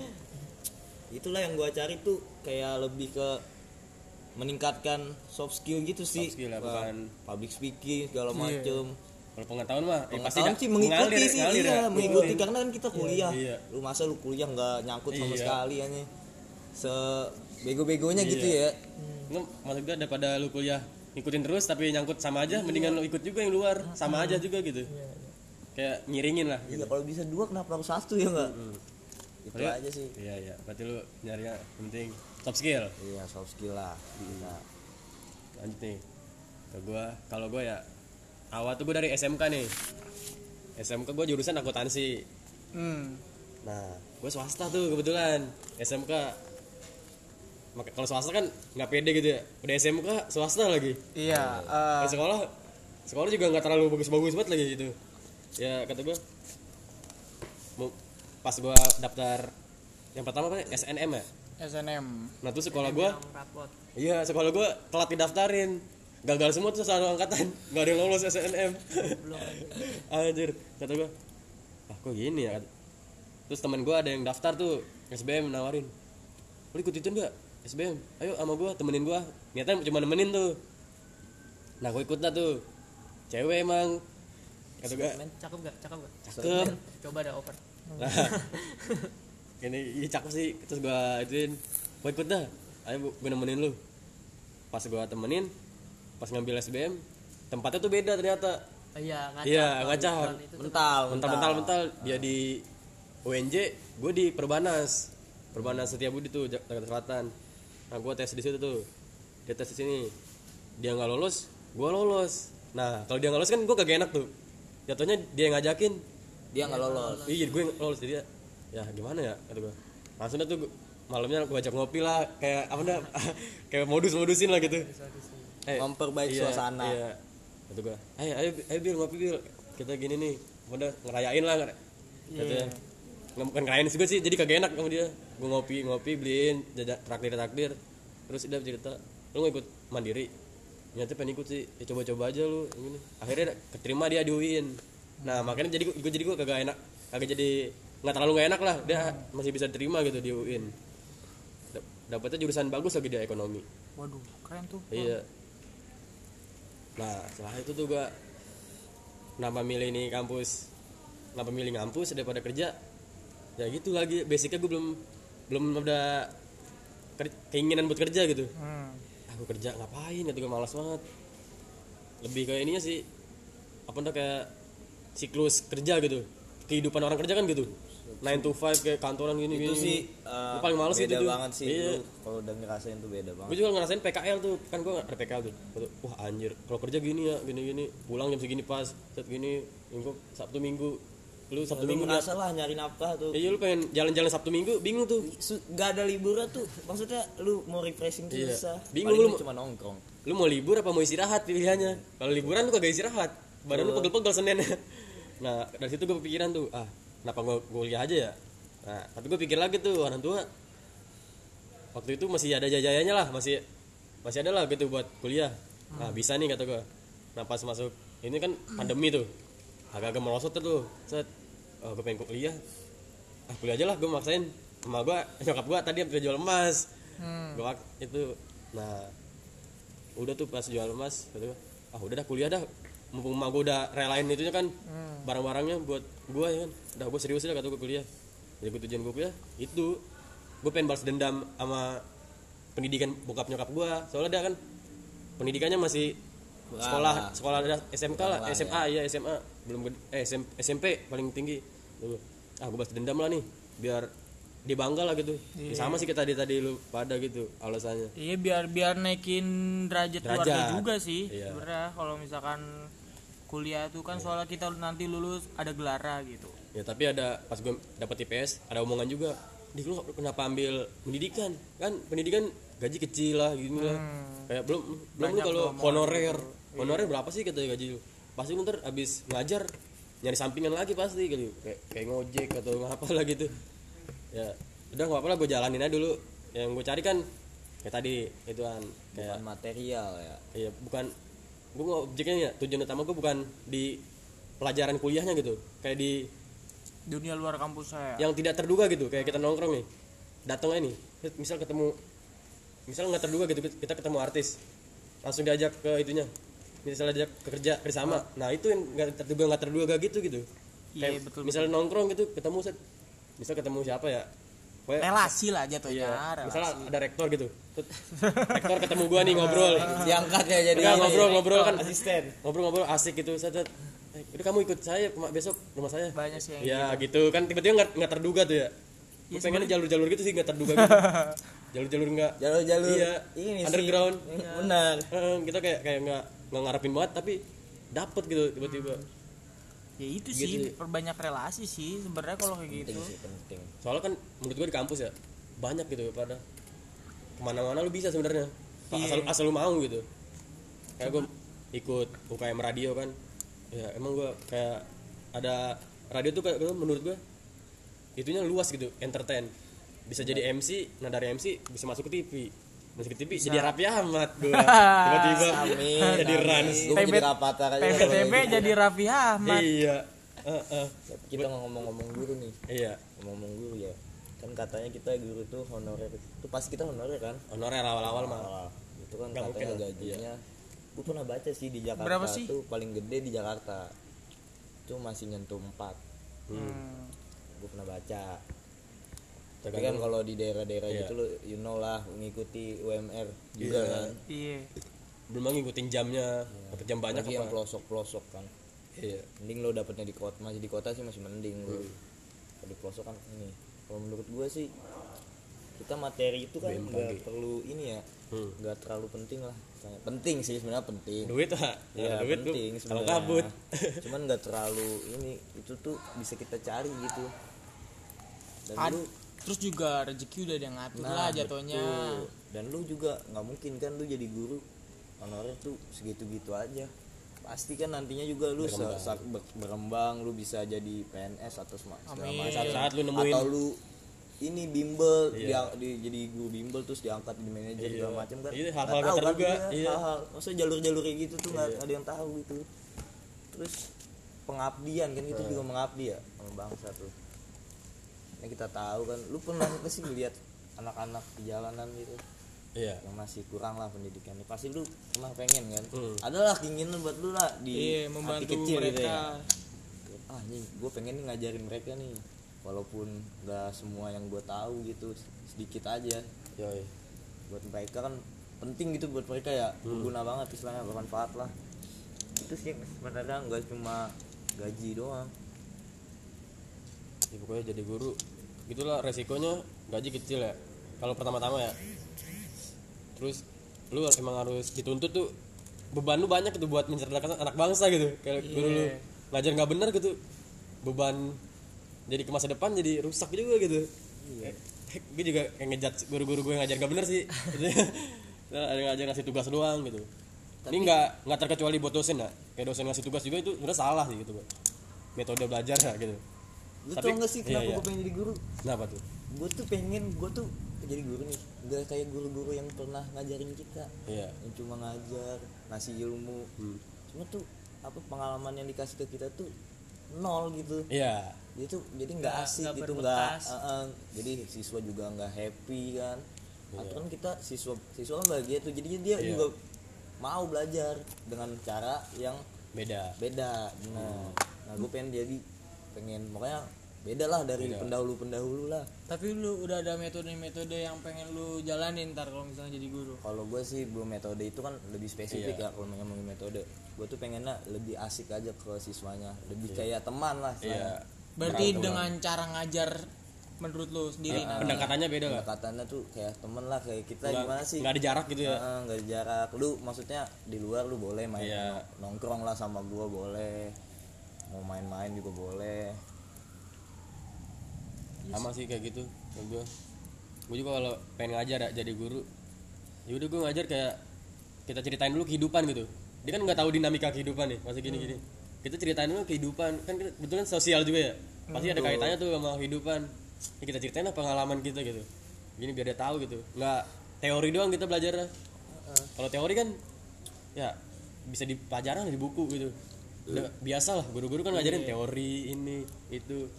Itulah yang gua cari tuh kayak lebih ke meningkatkan soft skill gitu sih. Soft skill ya, bukan- public speaking segala macem. kalau pengetahuan mah eh, pasti Pengetahuan da- sih mengikuti mengalir, sih, ngalir iya, ya. mengikuti karena kan kita kuliah. iya. Lu masa lu kuliah nggak nyangkut sama Iya. sekali ya Se bego-begonya gitu Iya. ya. Nggak, maksud gue daripada lu kuliah ngikutin terus tapi nyangkut sama aja mendingan lu ikut juga yang luar sama aja juga gitu kayak nyiringin lah Iya, gitu kalau bisa dua kenapa harus satu ya enggak? Itu Padahal- aja sih. iya iya. Berarti lu nyari yang penting soft skill? Iya, soft skill lah. Bisa. lanjut nih. Ke gua kalau gua ya awal tuh gua dari SMK nih. SMK gua jurusan akuntansi. Hmm. nah. Gua swasta tuh kebetulan. SMK Maka- kalau swasta kan nggak pede gitu ya. Udah SMK swasta lagi. Iya eh, Nah, sekolah sekolah juga nggak terlalu bagus-bagus banget lagi gitu. Ya kata gua mau- pas gua daftar yang pertama apa SNM ya SNM nah tuh sekolah gua Iya, sekolah gue telat didaftarin. Gagal semua tuh satu angkatan. Gak ada yang lolos SNM. Anjir, kata gue. Ah, kok gini ya? Terus teman gue ada yang daftar tuh SBM nawarin. Lu ikut itu enggak? SBM. Ayo sama gue temenin gue. Niatnya cuma nemenin tuh. Nah, gue ikut dah tuh. Cewek emang. Kata gue, cakep gak cakep gak cakep. coba ada oper Nah, ini iya cakep sih. Terus gue ituin, gue ikut dah. Ayo gue nemenin lu. Pas gue temenin, pas ngambil SBM, tempatnya tuh beda ternyata. iya ngaca Iya, ngaca. tuh Mental, Mental-mental mental dia di UNJ, gue di Perbanas. Perbanas Setiabudi tuh Jak- Jakarta Selatan. Nah, gue tes di situ tuh. Dia tes di sini. Dia nggak lolos, gue lolos. Nah, kalau dia nggak lolos kan gue kagak enak tuh. Jatuhnya dia yang ngajakin, Dia nggak lolos. iya gue lolos jadi ya gimana ya kata gue langsung tuh malamnya gue ajak ngopi lah kayak apa dah kayak modus modusin lah gitu. Eh, Memperbaiki suasana. iya kata gue ayo ayo ayo bil ngopi bil. Kita gini nih udah ngerayain lah ngera- katanya nggak bukan ngerayain juga sih jadi kagak enak sama dia. Gue ngopi ngopi beliin jajak traktir traktir terus udah cerita lu mau ikut mandiri? Nyata pengen ikut sih ya coba-coba aja lu gini akhirnya keterima dia di UIN nah makanya jadi gue jadi gue kagak enak kagak jadi nggak terlalu nggak enak lah. Dia masih bisa terima gitu di UIN Dap- dapetnya jurusan bagus lagi dia ekonomi. Waduh keren tuh. Iya. Nah setelah itu tuh gua kenapa milih ini kampus kenapa milih ngampus daripada kerja? Ya gitu lagi basicnya gue belum belum ada keinginan buat kerja gitu. Hmm. aku kerja ngapain gitu gue malas banget. Lebih kayak ininya sih apa dah kayak siklus kerja gitu. Kehidupan orang kerja kan gitu. 9 to 5 kayak kantoran gini itu gini. sih uh, paling males beda itu tuh. banget sih. Iya. kalau udah ngerasain tuh beda banget. Gue juga ngerasain PKL tuh. Kan gue ada PKL tuh. Wah anjir kalau kerja gini ya gini gini pulang jam segini pas set gini minggu sabtu minggu. Lu sabtu lu minggu merasa lah nyari nafkah tuh. Iya lu pengen jalan-jalan sabtu minggu bingung tuh. Gak ada liburan tuh. Maksudnya lu mau refreshing tuh Iya. susah Bingung Paling lu cuma nongkrong. Lu mau libur apa mau istirahat pilihannya? Kalau liburan lu kagak istirahat. Badan lu pegel-pegel senin nah dari situ gue kepikiran tuh ah kenapa gue kuliah aja ya? Nah tapi gue pikir lagi tuh orang tua waktu itu masih ada jajayanya lah masih masih ada lah gitu buat kuliah. Nah bisa nih kata gue nah pas masuk ini kan pandemi tuh agak-agak merosot tuh set. Oh, gue pengen kuliah. Ah kuliah aja lah gue maksain. Sama gue nyokap gue tadi habis jual emas. Hmm. gue itu. Nah udah tuh pas jual emas gua, ah udah dah kuliah dah mumpung emak gue udah relain itunya kan barang-barangnya buat gue ya kan. Udah gue serius dah kata gue kuliah. Jadi gue tujuan gue kuliah itu. Gue pengen balas dendam sama pendidikan bokap nyokap gue soalnya dia kan pendidikannya masih Kurang sekolah lah. sekolah ada SMK lah lah, SMA ya. SMA belum eh SM, SMP paling tinggi. Ah gue balas dendam lah nih biar dia bangga lah gitu. Ya, sama sih kita tadi tadi lu pada gitu alasannya. Iya biar biar naikin derajat, keluarga Derajat. juga sih Iya. sebenarnya. Kalau misalkan kuliah tuh kan soalnya kita nanti lulus ada gelara gitu. ya tapi ada pas gue dapet IPS ada omongan juga di lu kenapa ambil pendidikan? Kan pendidikan gaji kecil lah gini lah. Kayak belum belum lu kalau honorer. honorer berapa sih katanya gaji lu? Pasti lu ntar abis ngajar nyari sampingan lagi pasti gitu. Kayak kayak ngojek atau ngapa lah gitu. Ya udah nggak apa lah gue jalanin aja dulu. Yang gue cari kan kayak tadi ituan kayak bukan material ya. Iya, bukan gue objeknya ya tujuan utama gue bukan di pelajaran kuliahnya gitu. Kayak di Dunia luar kampus saya. yang tidak terduga gitu kayak kita nongkrong nih. Datang aja nih misal ketemu misal nggak terduga gitu kita ketemu artis. Langsung diajak ke itunya. Misalnya diajak ke kerja kerjasama nah itu yang nggak terduga nggak terduga gitu gitu. Iya, kayak betul, misalnya nongkrong gitu ketemu set. Misal ketemu siapa ya relasi lah jatuhnya. Iya, misalnya ada rektor gitu. Rektor ketemu gua nih ngobrol. diangkat ya jadi. Enggak ini. ngobrol-ngobrol kan asisten. ngobrol-ngobrol asik gitu. Set, set. Eh, udah kamu ikut saya besok rumah saya. Banyak sih yang ya gitu. kan tiba-tiba nggak terduga tuh ya. Iya, gue pengennya jalur-jalur gitu sih nggak terduga gitu. Jalur-jalur nggak. Jalur-jalur iya. ini sih. underground benar. Eh, kita kayak kayak nggak nggak ngarepin banget tapi dapet gitu tiba-tiba Ya itu Gitu sih ya. perbanyak relasi sih sebenarnya kalau kayak penting gitu. sih penting. Soalnya kan menurut gue di kampus ya banyak gitu pada. Ke mana-mana lu bisa sebenarnya Iya. asal asal lu mau gitu. Kayak gue ikut UKM radio kan. Ya emang gue kayak ada radio tuh kayak menurut gue itunya luas gitu entertain. Bisa jadi MC nah dari MC bisa masuk ke TV masuk ke TV jadi Raffi Ahmad gue tiba-tiba amin jadi Rans. Jadi aja PPTB jadi Raffi Ahmad. iya. Heeh. kita ngomong-ngomong guru nih. Iya. Ngomong guru ya. Kan katanya kita guru tuh honorer. Itu pasti kita honorer kan? Honorer awal-awal mah. Awal. itu kan Nggak katanya mungkin. gajinya. Gue pernah baca sih di Jakarta Berapa sih? tuh paling gede di Jakarta. Itu masih nyentuh 4 Hmm. gue pernah baca tapi kan kalau di daerah-daerah Iya. gitu lo you know lah mengikuti UMR juga Iya. kan. Iya. belum lagi ngikutin jamnya dapat jam banyak Apalagi yang apa pelosok-pelosok kan. Iya. Mending lo dapetnya di kota masih di kota sih masih mending lo. Kalau di pelosok kan ini. Kalau menurut gue sih kita materi itu kan nggak perlu ini ya Hmm. nggak terlalu penting lah. Penting sih sebenarnya penting. Duit lah Iya duit penting kalau sebenarnya. kabut cuman nggak terlalu ini itu tuh bisa kita cari gitu. Dan Ad- lu terus juga rezeki udah ada yang ngatur nah, lah jatuhnya. betul. dan lu juga nggak mungkin kan lu jadi guru honorer tuh segitu-gitu aja pasti kan nantinya juga lu Berkembang. berkembang lu bisa jadi PNS atau sema- segala Amin. macam saat-saat lu nemuin atau lu ini bimbel Iya. dia, di- jadi guru bimbel terus diangkat jadi manajer Iya. segala macam kan Iya, hal-hal tahu kan iya. hal-hal maksudnya jalur-jalur kayak gitu tuh nggak ada yang tahu gitu terus pengabdian kan itu juga mengabdi ya sama bangsa tuh yang kita tahu kan lu pernah nggak sih anak-anak di jalanan gitu? Iya. Yang masih kurang lah pendidikannya pasti lu pernah pengen kan? Hmm. adalah keinginan buat lu lah di Iya, hati kecil mereka. gitu ya. Ah nih gue pengen nih ngajarin mereka nih. Walaupun nggak semua yang gue tahu gitu sedikit aja. Yoi. Buat mereka kan penting gitu buat mereka ya. Berguna banget istilahnya bermanfaat lah. Itu sih sebenarnya nggak cuma gaji doang ya, pokoknya jadi guru. Gitulah resikonya gaji kecil ya. Kalau pertama-tama ya. Terus lu emang harus dituntut tuh beban lu banyak gitu buat mencerdakan anak bangsa gitu. Kayak guru lu ngajar nggak bener gitu beban jadi ke masa depan jadi rusak juga gitu. Eh, gue juga kayak ngejat guru-guru gue ngajar nggak bener sih. Ada ngajar ngasih tugas doang gitu. Ini nggak nggak terkecuali buat dosen ya. Kayak dosen ngasih tugas juga itu sebenarnya salah sih gitu metode belajar ya gitu lu Tapi- tau gak sih iya, kenapa iya. gue pengen jadi guru? Kenapa tuh? Gue tuh pengen gue tuh jadi guru nih. Gak kayak guru-guru yang pernah ngajarin kita. Iya. Yang cuma ngajar ngasih ilmu. Hmm. cuma tuh apa pengalaman yang dikasih ke kita tuh nol gitu. Iya. Dia tuh jadi nggak asik nggak gitu nggak eh, eh, jadi siswa juga nggak happy kan. Atau kan kita siswa siswa kan bahagia tuh. Jadi dia Iya. juga mau belajar dengan cara yang beda. beda. Nah nah gue pengen jadi pengen makanya beda lah dari Beda. pendahulu pendahulu lah. Tapi lu udah ada metode-metode yang pengen lu jalanin ntar kalau misalnya jadi guru? Kalau gue sih belum metode itu kan lebih spesifik Iya. ya kalau ngomongin metode. Gue tuh pengennya lebih asik aja ke siswanya. Lebih kayak teman lah iya. berarti dengan cara ngajar menurut lu sendiri nah. pendekatannya beda nggak? Pendekatannya tuh kayak teman lah kayak kita Nggak- gimana sih? nggak ada jarak gitu ya? Heeh, nggak ada jarak. Lu maksudnya di luar lu boleh main Iya. nongkrong lah sama gua boleh mau main-main juga boleh. Sama sih kayak gitu gue gue juga kalau pengen ngajar ya jadi guru ya udah gue ngajar kayak kita ceritain dulu kehidupan gitu. Dia kan nggak tahu dinamika kehidupan nih masih gini gini. Kita ceritain dulu kehidupan kan kita kebetulan sosial juga ya. Pasti ada kaitannya tuh sama kehidupan. Ya kita ceritain lah pengalaman kita gitu. Gini biar dia tahu gitu. Nggak teori doang kita belajar kalau teori kan ya bisa di pelajaran di buku gitu udah biasa lah guru-guru kan ngajarin teori ini itu.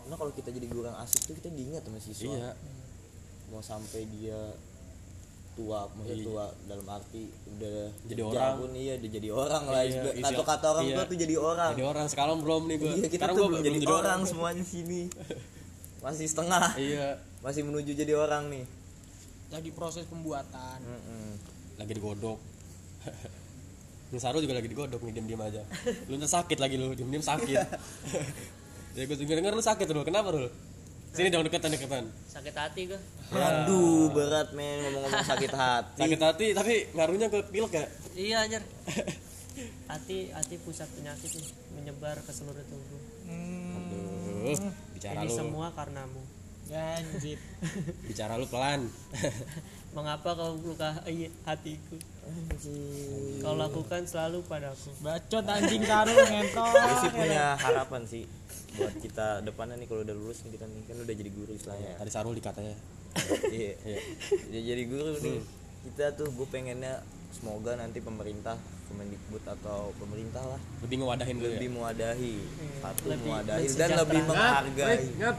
Karena kalau kita jadi guru yang asik tuh kita diingat sama siswa. Iya. Mau sampai dia tua maksudnya Iya. tua dalam arti udah Jadi orang. pun iya udah jadi orang lah Iya, Istilah- istilah- kata orang iya. tua tuh jadi orang. Jadi orang sekarang belum nih gue iya kita sekarang tuh gua belum jadi orang. semuanya sini. Masih setengah. Iya. Masih menuju jadi orang nih. Lagi proses pembuatan. Mm-mm. lagi digodok Nih Saru juga lagi digodok nih diam-diam aja. Lu ntar sakit lagi lu. Diam-diam sakit. Ya gue denger denger lu sakit lu kenapa lu sini dong deketan deketan. Sakit hati gue aduh berat men. Ngomong-ngomong sakit hati. Sakit hati tapi ngaruhnya ke pilek ya? Iya anjir. Hati hati pusat penyakit nih menyebar ke seluruh tubuh. Aduh, bicara ini lu. semua karenamu Anjir. bicara lu pelan. Mengapa kau luka iya, hatiku kau lakukan selalu padaku. Bacot anjing taruh Gue ngentot. sih punya harapan sih buat kita depannya nih kalau udah lulus nih kita nih. Kan udah jadi guru istilahnya. Tadi Sarul dikatanya. Iya. Jadi jadi guru nih. Kita tuh gue pengennya semoga nanti pemerintah Kemendikbud atau pemerintah lah lebih ngewadahin ya? lebih mewadahi. Satu lebih mewadahi dan lebih menghargai. ngap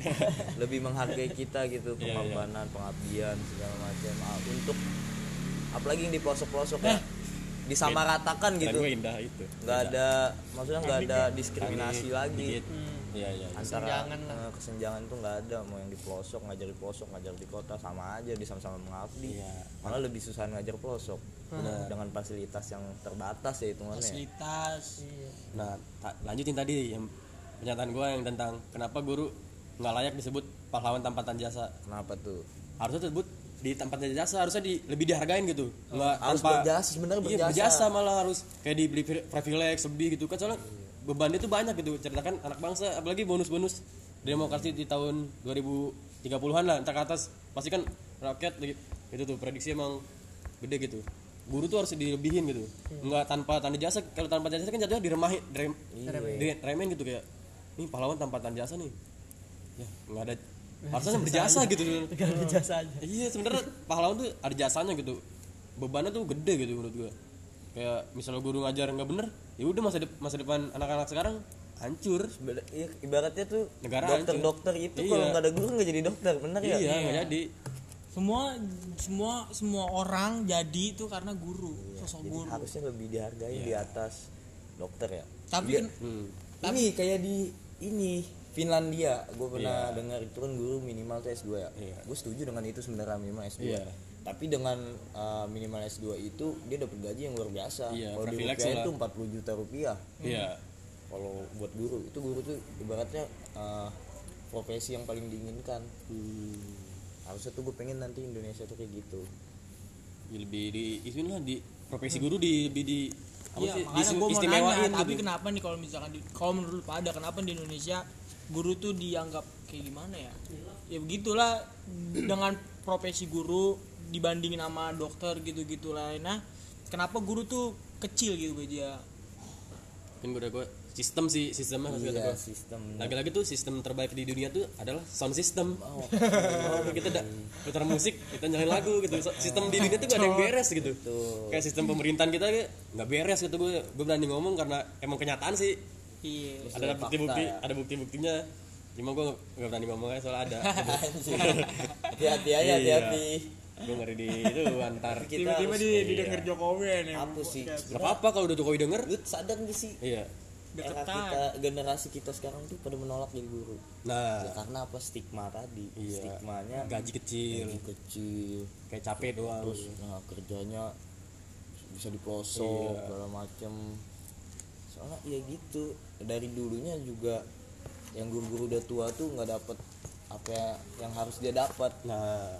lebih menghargai kita gitu Iya, pengorbanan pengabdian segala macam. Ah, untuk apalagi yang di pelosok-pelosok ya disamaratakan gitu. gitu indah itu. Nggak ada maksudnya nggak ada diskriminasi lagi. Dikit. iya iya iya. antara Kesenjangan lah. eh, kesenjangan tuh nggak ada. Mau yang di pelosok ngajar di pelosok ngajar di kota sama aja di sama-sama mengabdi. Iya. malah lebih susah ngajar pelosok. Dengan fasilitas yang terbatas ya hitungannya. Fasilitas. Nah, ta- lanjutin tadi yang pernyataan gue yang tentang kenapa guru nggak layak disebut pahlawan tanpa tanda jasa. kenapa tuh? Harusnya disebut di tempat jasa harusnya di, lebih dihargain gitu. Nggak harus tanpa berjasa sebenarnya Iya, berjasa, berjasa malah harus kayak dibeli pri- privilege lebih gitu kan. Soalnya bebannya tuh banyak gitu. Ceritakan anak bangsa apalagi bonus-bonus. Demokrasi di tahun 2030-an lah entar ke atas. Pasti kan rakyat gitu itu tuh prediksi emang gede gitu. Guru tuh harus dilebihin gitu. Nggak tanpa tanda jasa kalau tanpa tanda jasa kan jatuhnya diremahin direm, diremehin gitu kayak nih pahlawan tanpa tanda jasa nih ya nggak ada harusnya berjasa gitu gak ada jasa aja. Iya sebenarnya pahlawan tuh ada jasanya gitu. Bebannya tuh gede gitu menurut gua. Kayak misalnya guru ngajar nggak bener ya udah masa dep- masa depan anak-anak sekarang hancur. Iya, ibaratnya tuh Negara dokter-dokter itu Iya. kalau nggak ada guru nggak jadi dokter bener ya? Iya nggak jadi. Semua semua semua orang jadi itu karena guru, sosok jadi guru. harusnya lebih dihargai di atas dokter ya? Tapi Dia- kan- hmm. ini kayak di ini Finlandia gue pernah dengar itu kan guru minimal tuh S2 ya. Iya. gue setuju dengan itu sebenarnya minimal S2 Iya. tapi dengan uh, minimal S2 itu dia dapat gaji yang luar biasa. Iya, kalau di rupiah lah. itu 40 juta rupiah. Iya. Kalau buat guru itu guru tuh ibaratnya uh, profesi yang paling diinginkan. Harusnya tuh gue pengen nanti Indonesia tuh kayak gitu. Ya, lebih di itu lah di profesi guru di lebih di apa Iya, sih makanya gue mau istimewain nanya, tapi gitu. kenapa nih kalau misalkan di, kalau menurut pada kenapa di Indonesia guru tuh dianggap kayak gimana ya? Ya begitulah dengan profesi guru dibandingin sama dokter gitu-gitu lainnya. Kenapa guru tuh kecil gitu gajinya? mungkin gue udah gue sistem sih sistemnya harus kata iya sistem. Lagi-lagi tuh sistem terbaik di dunia tuh adalah sound system. Oh, kita da- putar musik kita nyalain lagu gitu. Sistem di dunia tuh gak ada yang beres gitu. Kayak sistem pemerintahan kita nggak beres gitu gue gue berani ngomong karena emang kenyataan sih iya ada bukti-bukti ya. ada bukti-buktinya. Cuma gue nggak berani ngomongnya soalnya ada. Hati-hati aja Iya. hati-hati. Gue ngeri di itu antar. Kita tiba-tiba di iya. didengar Jokowi nih. hapus sih. Nggak apa-apa kalau udah Jokowi denger. Lu sadar gak sih? Iya. Era Deketan. kita generasi kita sekarang tuh pada menolak jadi guru. Nah. Ya, karena apa? Stigma tadi. Iya. stigmanya gaji kecil. gaji kecil. Kayak capek doang terus nah, kerjanya bisa dipelosok Iya. segala macem. Soalnya ya gitu dari dulunya juga yang guru-guru udah tua tuh nggak dapet apa ya- yang harus dia dapat nah.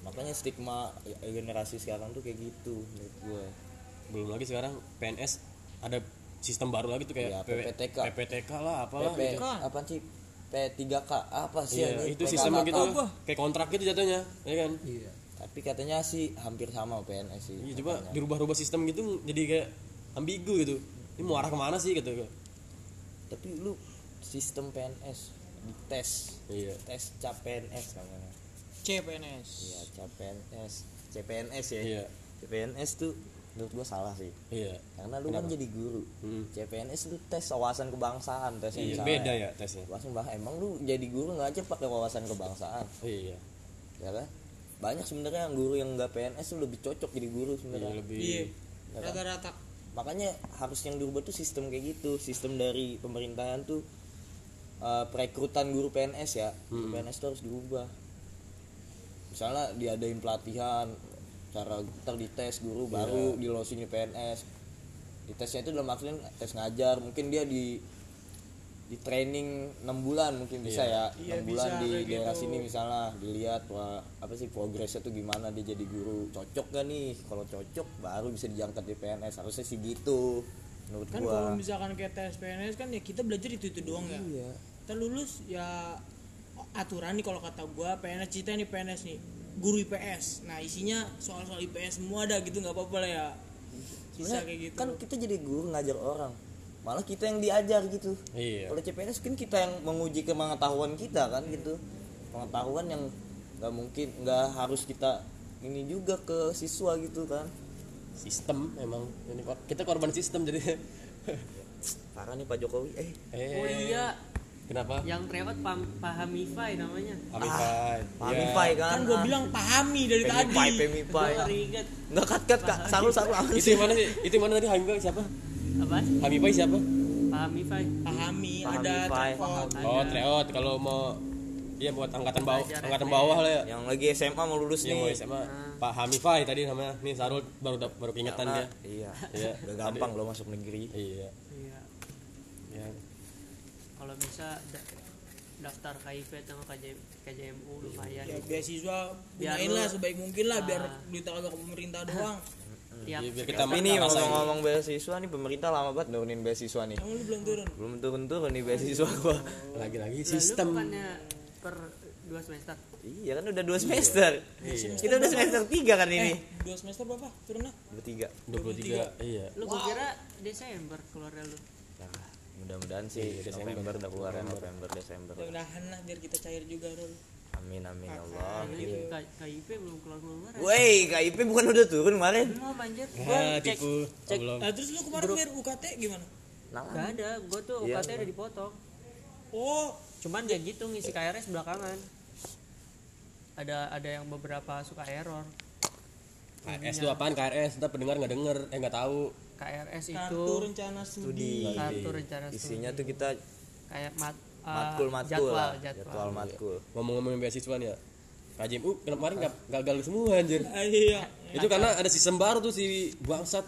Makanya stigma ya, generasi sekarang tuh kayak gitu menurut gue belum lagi sekarang PNS ada sistem baru lagi tuh kayak PW PPTK. PPTK lah apalah PP gitu. apa sih? P3K apa sih anjing? itu PKK. sistemnya gitu. kayak kontrak gitu jatuhnya ya kan? Iya. Tapi katanya sih hampir sama PNS sih iya coba dirubah-rubah sistem gitu jadi kayak ambigu gitu. Ini mau arah ke mana sih gitu tapi lu sistem PNS dites iya tes cap PNS namanya CPNS Iya, CPNS. CPNS ya. Iya. CPNS tuh menurut gua salah sih. iya Karena lu kan jadi guru. Hmm. CPNS lu tes wawasan kebangsaan tesnya iya misalnya. beda ya tesnya Wawasan bah emang lu jadi guru nggak aja pakai wawasan kebangsaan, iya ya kan? Banyak sebenarnya yang guru yang nggak PNS tuh lebih cocok jadi guru iya sebenarnya. lebih iya Ya kan? Makanya harus yang dirubah tuh sistem kayak gitu, sistem dari pemerintahan tuh eh, perekrutan guru PNS ya. Guru Hmm. PNS tuh harus dirubah. Misalnya diadain pelatihan cara ntar dites guru baru dilosin di PNS. Di tesnya itu dalam artian tes ngajar, mungkin dia di di training 6 bulan mungkin bisa ya. Iya, 6 bulan bisa, di daerah gitu. sini misalnya dilihat wah apa sih progresnya tuh gimana? Dia jadi guru cocok gak nih? Kalau cocok baru bisa diangkat di PNS harusnya sih gitu menurut kan gua. kalau misalkan kayak tes PNS kan ya kita belajar itu itu doang ya. Iya kita lulus ya aturan nih kalau kata gua PNS kita nih PNS nih. Guru IPS nah isinya soal-soal IPS semua ada gitu nggak apa-apa lah ya. Bisa kayak gitu. kan kita jadi guru ngajar orang malah kita yang diajar gitu. Iya. Kalau CPNS kan kita yang menguji kepengetahuan kita kan gitu. Pengetahuan yang nggak mungkin nggak harus kita ini juga ke siswa gitu kan. Sistem emang. Ini kor- kita korban sistem jadi. Parah nih Pak Jokowi eh. Eh. Oh iya. Kenapa? Yang trewat paham pahami namanya. Amifai Pak Iya. Mifai kan. Kan gua Ah, bilang pahami dari tadi. Pemifai gue Pemifai baru inget nggak kat kat kak saru saru itu mana sih? Itu mana tadi Hamifai siapa apa Hamifai siapa Pahamify pahami Pahami, ada Fai. tryout. oh tryout kalau mau Iya buat angkatan bawah, angkatan bawah lah ya. yang lagi SMA mau lulus Yang nih SMA Pak Hamifai tadi namanya. Nih Sarul baru dap- baru keingetan dia. iya Iya. udah gampang lo masuk negeri Iya. iya Iya. kalau bisa da- daftar KIP atau KJ, KJMU lumayan ya beasiswa gunain lah sebaik mungkin lah biar Ah. duit kagak ke pemerintah doang tiap Iya, biar kita ngerasain. ngomong-ngomong beasiswa nih pemerintah lama banget nurunin beasiswa nih. Lu belum turun? Belum turun turun nih beasiswa gua. Lagi-lagi sistem. bukannya per dua semester? Iya kan udah dua semester. Kita udah semester tiga kan ini. Eh dua semester berapa turunnya dua tiga 23. Iya. lu gua kira Desember keluarnya lu. Nah, mudah-mudahan sih November udah keluar ya November Desember. Mudah-mudahan lah biar kita cair juga Rul amin amin ya Allah K- KIP belum keluar keluar Woi, KIP bukan udah turun kemarin? belum anjir Ah, gua cek tipu. cek. Oh, belum. nah terus lu kemarin bayar UKT gimana? Nah, gak ada. Gua tuh Iya, UKT udah dipotong. Oh. Cuman ya gitu ngisi KRS belakangan. Ada ada yang beberapa suka error. KRS itu apaan KRS? Ntar pendengar nggak denger, eh nggak tahu. KRS itu kartu rencana studi. kartu rencana studi. isinya tuh kita kayak mat, uh, matkul matkul jadwal, jadwal. jadwal matkul. Ngomong-ngomong beasiswa nih ya. KJMU kemarin nggak gagal semua anjir. Ah, iya Itu karena ada sistem baru tuh si bangsat.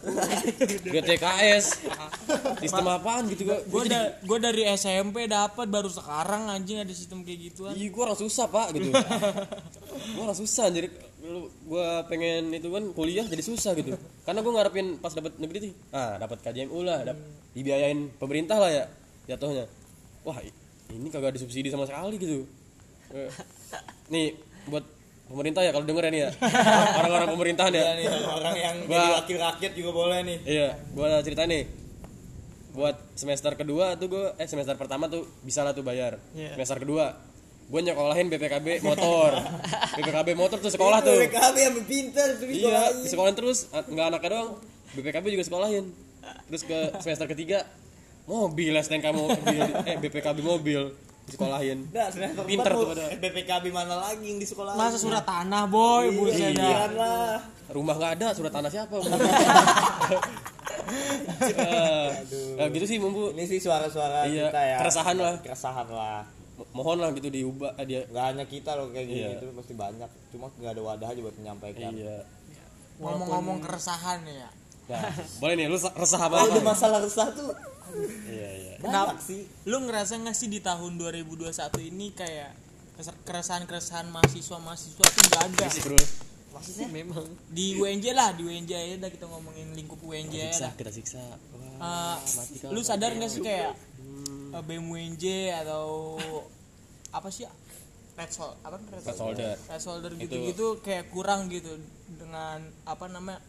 GTKS. Sistem apaan gitu gua. gue da gua dari SMP dapat baru sekarang anjing ada sistem kayak gituan Iya, gua orang susah, Pak, gitu. gua orang susah anjir. Gua pengen itu kan kuliah jadi susah gitu. Karena gua ngarepin pas dapat negeri tuh, ah dapat KJMU lah, dap dibiayain pemerintah lah ya jatuhnya. Wah, ini kagak disubsidi sama sekali gitu. Eh, Nih, buat pemerintah ya kalau denger ya nih ya. Orang-orang pemerintahan ya. nih orang yang Gua- wakil rakyat juga boleh nih. Iya, gua cerita nih. buat semester kedua tuh gue eh semester pertama tuh bisa lah tuh bayar Iya. semester kedua gue nyekolahin BPKB motor BPKB motor tuh sekolah tuh BKB yang pintar tuh iya sekolahin. terus nggak anaknya doang BPKB juga sekolahin terus ke semester ketiga mobil STNK mobil eh BPKB mobil sekolahin Nah, Pinter tuh pada. BPKB mana lagi yang di sekolah? masa surat tanah boy buset dah. lah. rumah nggak ada surat tanah siapa nah, gitu sih mumpu Ini sih suara-suara Iya, kita ya. keresahan lah. Keresahan lah. Mo- mohon lah gitu diubah eh, dia Gak hanya kita loh kayak gini Iya. itu pasti banyak. Cuma nggak ada wadah aja buat menyampaikan. iya ngomong-ngomong keresahan nih ya nah boleh nih lu sa- resah apa ada masalah resah tuh iya iya. Banyak sih. lu ngerasa nggak sih di tahun 2021 ini kayak keresahan-keresahan mahasiswa-mahasiswa tuh nggak ada? Bro Maksudnya? Memang. Di UNJ lah di UNJ aja dah kita ngomongin lingkup UNJ aja siksa kita siksa. Wah, Eh, lu sadar nggak sih kayak uh, BEM UNJ atau apa sih ya? Red Sol apa Red, Red Soldier. Red Soldier gitu-gitu kayak kurang gitu dengan apa namanya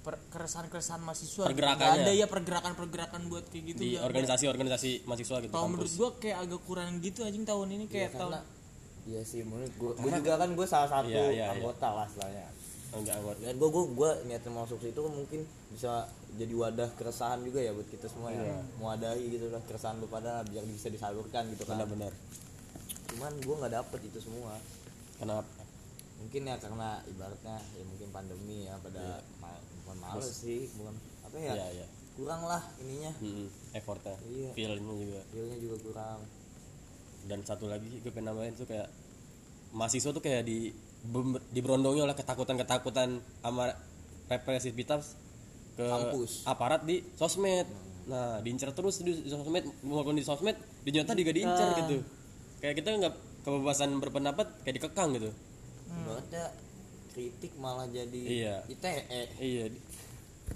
keresahan-keresahan mahasiswa Pergerakannya. Nggak ada ya pergerakan-pergerakan buat kayak gitu di ada. organisasi-organisasi mahasiswa gitu kalau menurut gua kayak agak kurang gitu anjing tahun ini kayak tahun Iya sih menurut gua, gua juga kan gue salah satu Iya, iya, anggota lah istilahnya. enggak enggak Dan gue gue gue niatnya masuk situ mungkin bisa jadi wadah keresahan juga ya buat kita semua ya. Mewadahi gitu lah keresahan lu pada biar bisa disalurkan gitu kan. benar-benar Cuman gue nggak dapet itu semua. kenapa Mungkin ya karena ibaratnya ya mungkin pandemi ya pada bukan males sih, bukan apa ya? iya iya Kurang lah ininya. Mm-mm. effortnya Iya. feelnya juga Feelnya juga kurang. dan satu lagi gue pengen nambahin tuh kayak mahasiswa tuh kayak di diberondongnya oleh ketakutan-ketakutan sama represivitas ke Kampus. aparat di sosmed nah diincar terus di sosmed maupun di sosmed di nyata juga diincar gitu kayak kita nggak kebebasan berpendapat kayak dikekang gitu Ibaratnya kritik malah jadi Iya. ITE. iya di-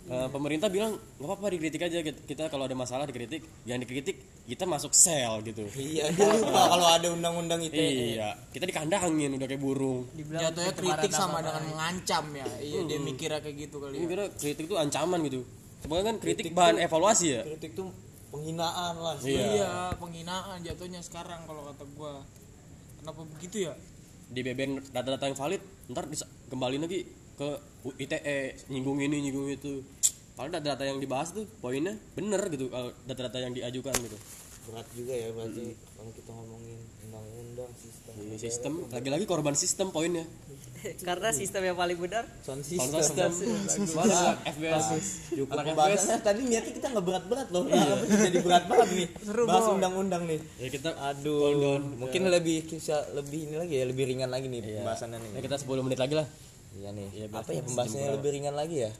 eh, pemerintah bilang nggak apa-apa dikritik aja kita, kalau ada masalah dikritik yang dikritik kita masuk sel gitu Iya, dia lupa kalau ada undang-undang ITE. iya kita dikandangin udah kayak burung dibilang jatuhnya kritik sama dengan mengancam ya iya dia mikirnya kayak gitu kali Ini ya kira kritik itu ancaman gitu. Sebenarnya kan kritik, bahan evaluasi ya. Kritik tuh penghinaan lah sih. Iya. iya penghinaan jatuhnya sekarang kalau kata gua kenapa begitu ya Di BBM data-data yang valid, ntar bisa kembali lagi ke ITE nyinggung ini nyinggung itu. Kalau data-data yang dibahas tuh poinnya bener gitu kalau data-data yang diajukan gitu. Berat juga ya berarti kalau kita ngomongin undang-undang sistem. Ini sistem lagi-lagi korban sistem poinnya. karena sistem yang paling benar Sound system. FBS anak FBS tadi niatnya kita nggak berat-berat loh. Nah, jadi berat banget nih. Bahas undang-undang nih. ya kita Aduh, mungkin lebih bisa lebih ini lagi ya, lebih ringan lagi nih Iya. pembahasannya nih. ya kita 10 menit lagi lah. Iya nih. Iya, Apa ya pembahasannya lebih ringan lagi ya?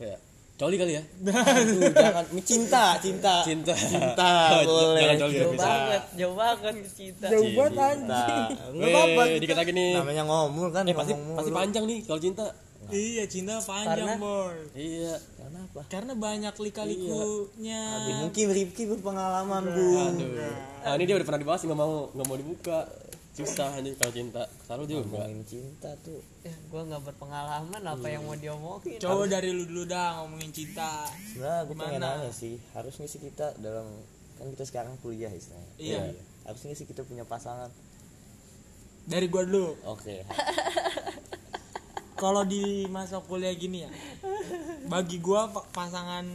Ya. Coli kali ya. Aduh, jangan cinta, cinta. Cinta. Cinta, boleh. jangan coli jauh bisa. banget jauh banget ke cinta jauh banget Cinta. anjing Enggak apa-apa. Weh, dikit lagi nih. Namanya ngomul kan, Eh pasti pasti panjang nih kalau cinta. iya cinta panjang Karena- boy Iya. Kenapa? karena banyak lika-likunya mungkin Rifki berpengalaman, Bu. Aduh. Nah, ini dia udah pernah dibahas nggak mau nggak mau dibuka. Susah aja kalau cinta. Selalu juga. Ngomongin cinta tuh. ya gue nggak berpengalaman apa yang mau diomongin coba dari lu dulu dah ngomongin cinta Sebenarnya gue pengen Gimana? nanya sih, harus nggak sih kita dalam kan kita sekarang kuliah istilahnya. Iya. Harus nggak sih kita punya pasangan? dari gua dulu Oke. kalau di masa kuliah gini ya bagi gua pa- pasangan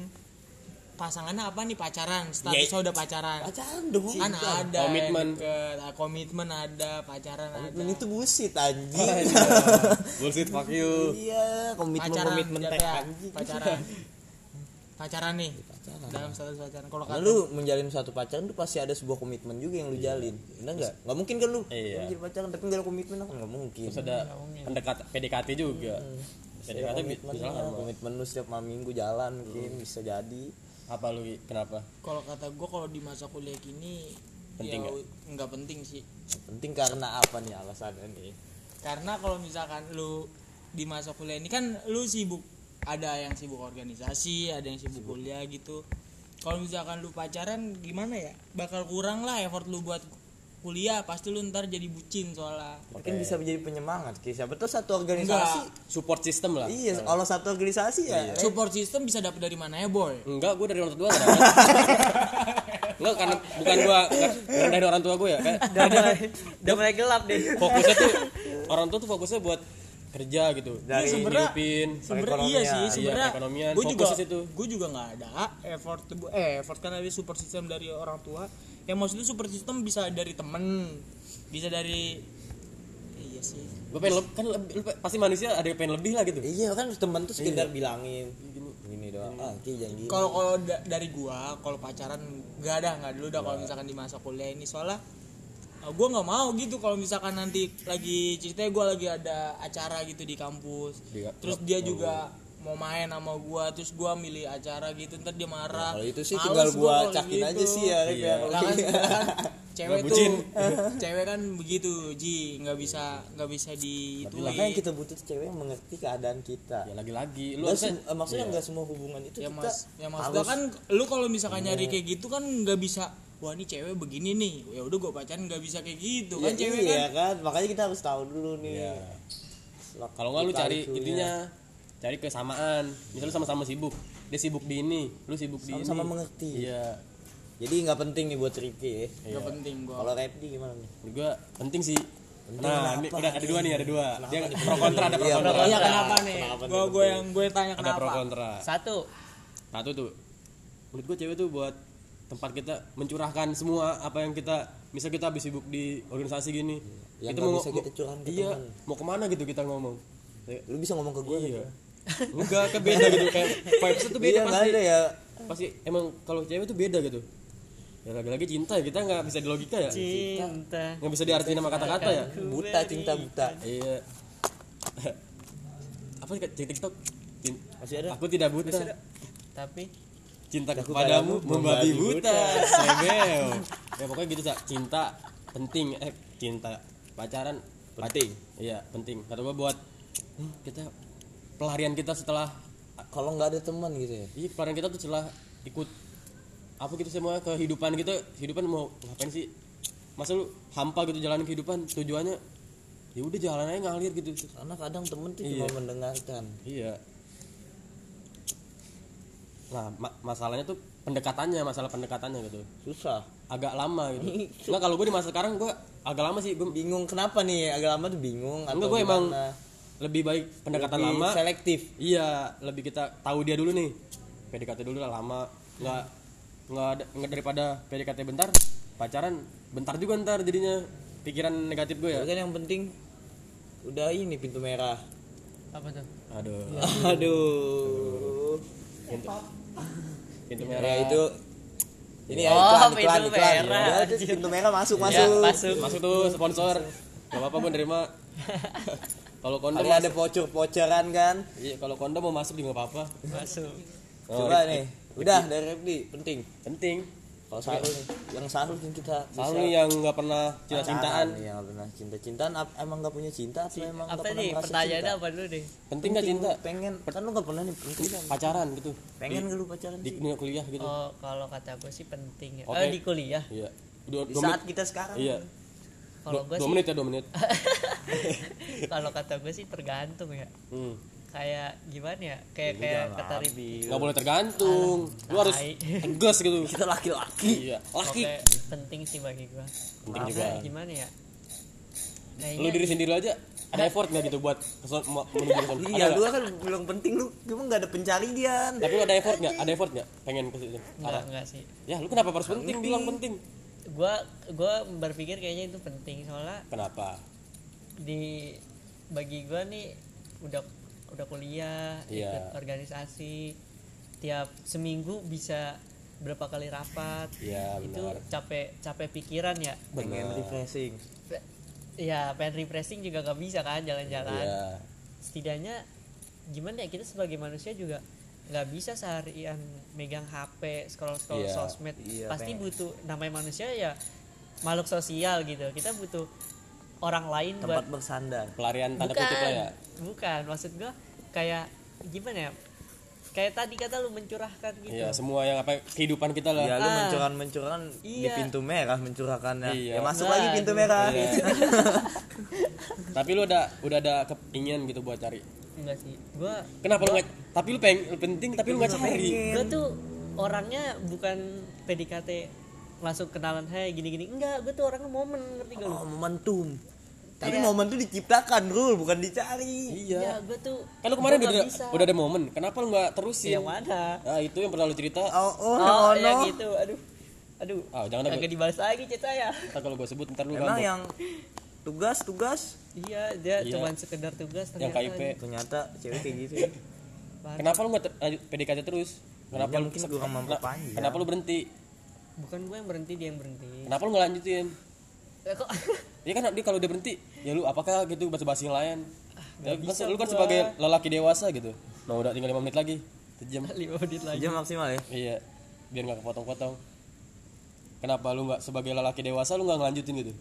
pasangannya apa nih pacaran statusnya udah pacaran Pacaran dong. kan ada Komitmen. deket, ah, komitmen ada pacaran Komitmen ada itu bullshit anjing. Bullshit fuck you. Iya, komitmen pacaran komitmen teh anjing. pacaran pacaran nih dalam status pacaran kalau Nah, kata lu menjalin satu pacaran tuh pasti ada sebuah komitmen juga yang lu jalin. Benar enggak? Enggak mungkin kan lu Iya. menjalin pacaran tapi enggak ada komitmen kan enggak mungkin. Terus ada pendekat PDKT juga. Ada PDKT bi- komitmen, ya, komitmen lu setiap malam minggu jalan mungkin bisa jadi. Apa lu kenapa? kalau kata gua kalau di masa kuliah gini Penting ya nggak? penting sih Penting karena apa nih alasannya nih? karena kalau misalkan lu di masa kuliah ini kan lu sibuk ada yang sibuk organisasi ada yang sibuk kuliah gitu kalau misalkan lu pacaran gimana ya bakal kurang lah effort lu buat kuliah pasti lu ntar jadi bucin soalnya Mungkin bisa menjadi penyemangat. Ki. Siapa tahu satu organisasi. support system lah Iya, kalau satu organisasi ya. support system bisa dapet dari mana ya boy enggak gue dari orang tua dapet. enggak karena bukan gue bukan dari orang tua gue ya kayak udah mulai gelap deh fokusnya tuh orang tua tuh fokusnya buat kerja gitu Dari sebenarnya- ngidupin sebenarnya iya sih sebenarnya Iya, perekonomian. gue juga gue juga nggak ada effort eh effort kan dari support system dari orang tua yang maksudnya support system bisa dari temen bisa dari iya sih. Gue pengen lebih kan lebih, lu pasti manusia ada yang pengen lebih lah gitu. Iya kan teman tuh sekedar bilangin. Gini doang. Ah, Ki jangan gini. kalau kalau da- dari gua kalau pacaran nggak ada nggak dulu dah kalau misalkan di masa kuliah ini. Soalnya uh, gua nggak mau gitu kalau misalkan nanti lagi ceritanya gua lagi ada acara gitu di kampus. Di- terus dia juga mau main sama gua terus gua milih acara gitu ntar dia marah Kalau itu sih Males tinggal gua cakin gitu. aja sih ya. Rip, Iya. ya. Lah kan, kan cewek tuh bucin. cewek kan begitu ji nggak bisa nggak bisa di itu Makanya kita butuh cewek yang mengerti keadaan kita. ya lagi-lagi lu eh, maksudnya nggak semua hubungan itu ya kita mas ya maksudnya kan lu kalau misalkan nyari kayak gitu kan nggak bisa wah ini cewek begini nih ya udah gue pacaran nggak bisa kayak gitu Ya, kan cewek iya kan kan? makanya kita harus tahu dulu nih. Iya. Lak- kalau nggak lu cari likunya. Cari kesamaan. Misalnya lu sama-sama sibuk dia sibuk di ini lu sibuk di ini. Sama-sama mengerti. iya. Jadi nggak penting nih buat Rifki ya. nggak penting gua. Kalau Repdi gimana nih? Gua penting sih. Nah ini kenapa? udah ada dua nih ada dua. Dia pro kontra ada pro Iya, kontra. iya kenapa nih? Kenapa gue gue yang gue tanya ada pro kenapa? kontra. Satu. Satu tuh menurut gua cewek tuh buat tempat kita mencurahkan semua apa yang kita misal kita habis sibuk di organisasi gini Yang kita nggak bisa kita curahkan ke iya teman. mau ke mana gitu kita ngomong? Lu bisa ngomong ke gue iya enggak ke beda gitu. Kayak vibes tuh beda Iya pasti. ada ya. pasti emang kalau cewek tuh beda gitu. Ya lagi-lagi cinta ya kita nggak bisa di logika ya. Cinta. Nggak bisa diartiin sama kata-kata ya. Buta cinta buta. iya. Apa sih cerita TikTok? Masih ada? aku tidak buta. Tapi? Cinta Aku kepadamu padamu membabi buta sebel ya pokoknya gitu Sa. cinta penting. Eh cinta pacaran. Penting. Iya penting. Kata gua buat hmm, kita pelarian kita setelah Kalau nggak ada teman gitu ya. iya pelarian kita tuh setelah ikut apa gitu semua kehidupan kita kehidupan mau ngapain sih masa lu hampa gitu jalanin kehidupan tujuannya ya udah jalan aja ngalir gitu Karena kadang temen tuh cuma mendengarkan. iya nah ma- masalahnya tuh pendekatannya masalah pendekatannya gitu Susah. agak lama gitu nggak kalau gue di masa sekarang gue agak lama sih gue Bingung kenapa nih? Agak lama tuh bingung atau enggak gue emang? Lebih baik pendekatan Lebih lama. selektif. iya lebih kita tahu dia dulu nih. PDKT dulu lah lama. Nggak nggak ada nggak daripada PDKT bentar pacaran bentar juga ntar jadinya. Pikiran negatif gue ya. Ya kan yang penting udah ini pintu merah. apa tuh? Aduh. Aduh. pintu, pintu Ya merah. itu ini ya Oh, iklan, iklan, pintu iklan. merah. Ya, itu pintu merah masuk ya masuk. masuk. Masuk tuh sponsor. Gak apa-apa gue nerima kalau kondom Kali ada voucher-voucheran kan. iya kalau kondom mau masuk juga nggak apa-apa. Masuk. Oh, Coba nih. Udah dari Repdi penting. penting. Kalau Sarul nih, yang Sarul yang kita nih yang nggak pernah cinta-cintaan Yang nggak pernah. Cinta-cintaan ap- emang nggak punya cinta atau emang nggak apa pernah nih? pertanyaannya cinta? apa dulu deh penting nggak cinta? Pengen. Kan lu nggak pernah nih penting. Kan? pacaran gitu. Pengen nggak lu pacaran di sih? dunia kuliah gitu. Oh kalau kata gue sih penting ya. Oke. Eh, di kuliah? Iya. Dua, Di saat menit. kita sekarang. iya. Kalau gue dua menit ya dua menit kalau kata gue sih tergantung ya. Hmm. kayak gimana ya? Kayak kayak kata Rifki nggak boleh tergantung. Lu harus tegas gitu. Kita laki-laki. iya. Laki. Oke, penting sih bagi gue penting juga. Karena gimana ya? Lu kayaknya diri sendiri aja ada effort nggak gitu buat menuju keson Iya, lu nggak? kan bilang penting lu, cuma nggak ada pencarian. tapi lu ada effort nggak? Ada effort nggak? Pengen ke situ? Enggak enggak sih. Ya lu kenapa harus penting? Bilang penting. Gue gue berpikir kayaknya itu penting soalnya kenapa di bagi gue nih udah udah kuliah Iya. ikut organisasi tiap seminggu bisa berapa kali rapat Iya, itu benar. capek capek pikiran ya Pengen refreshing. Ya pengen refreshing juga nggak bisa kan jalan-jalan iya setidaknya gimana ya kita sebagai manusia juga nggak bisa seharian megang HP scroll scroll Iya. sosmed Iya, pasti pengen. butuh namanya manusia ya makhluk sosial gitu kita butuh orang lain buat Tempat bersandar. pelarian tanda bukan kutip lah ya bukan maksud gua kayak gimana ya kayak tadi kata lu mencurahkan gitu Iya, semua yang apa kehidupan kita lah. ya lu Ah. mencurahkan mencurahkan di Iya. pintu merah mencurahkannya Iya. ya masuk Nah, lagi pintu merah Iya. Tapi lu udah udah ada keinginan gitu buat cari. enggak sih gua Kenapa lu nggak? Tapi lu pengen lu penting tapi lu nggak cari. gua tuh orangnya bukan PDKT langsung kenalan hai gini-gini enggak gua tuh orangnya momen ngerti gak lu oh, momentum tapi Iya. momen tuh diciptakan rule bukan dicari Iya. ya gua tuh Kan lu kemarin gua udah bisa. udah ada momen. Kenapa lu nggak terusin? yang mana Nah, itu yang pernah lu cerita. oh oh, oh, no, yang no. gitu aduh aduh Ah, jangan ada kagak dibalas lagi chat saya Ntar kalau gue sebut ntar lu emang yang tugas tugas iya dia Iya. cuman sekedar tugas yang ternyata KIP. ternyata cewek kayak gitu ya Kenapa lu nggak PDKT terus? Kenapa Iya, lu mungkin kurang memperpanjang. Kenapa lu berhenti? bukan gue yang berhenti dia yang berhenti Kenapa lu nggak lanjutin? Ya, kok Ya kan dia kalau dia berhenti, ya lu apakah gitu bahasa basi yang lain? Ya, kan bisa lu kan gua. sebagai lelaki dewasa gitu. Nah udah tinggal 5 menit lagi. Sejam. lima menit lagi jam maksimal ya Iya. Biar nggak kepotong-potong. Kenapa lu nggak sebagai lelaki dewasa lu nggak ngelanjutin gitu?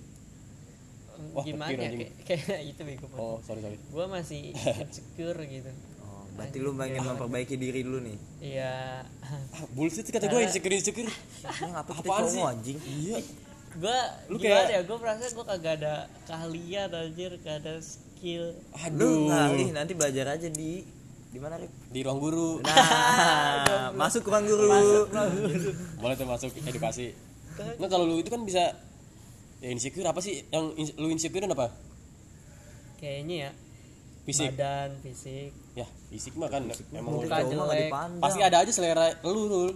Wah, gimana ya kayak, kayak itu bego Oh, sorry sorry. gue masih insecure gitu oh berarti lu pengen memperbaiki diri dulu nih iya Ah, bullshit sih kata gue insecure insecure. Apa kita Apaan sih? anjing Iya. Gue Lu gimana kayak- ya gue merasa gue kagak ada keahlian anjir kagak ada skill lu Aduh. ngalih nanti belajar aja di di mana Rip? Di ruang guru. Nah, masuk ke ruang guru. Boleh tuh masuk edukasi. Nggak kalau lu itu kan bisa ya insecure apa sih yang in- lu insecure apa? kayaknya ya Fisik. badan fisik Ya, fisik mah kan emang Muka udah- pasti ada aja selera lu, Rul.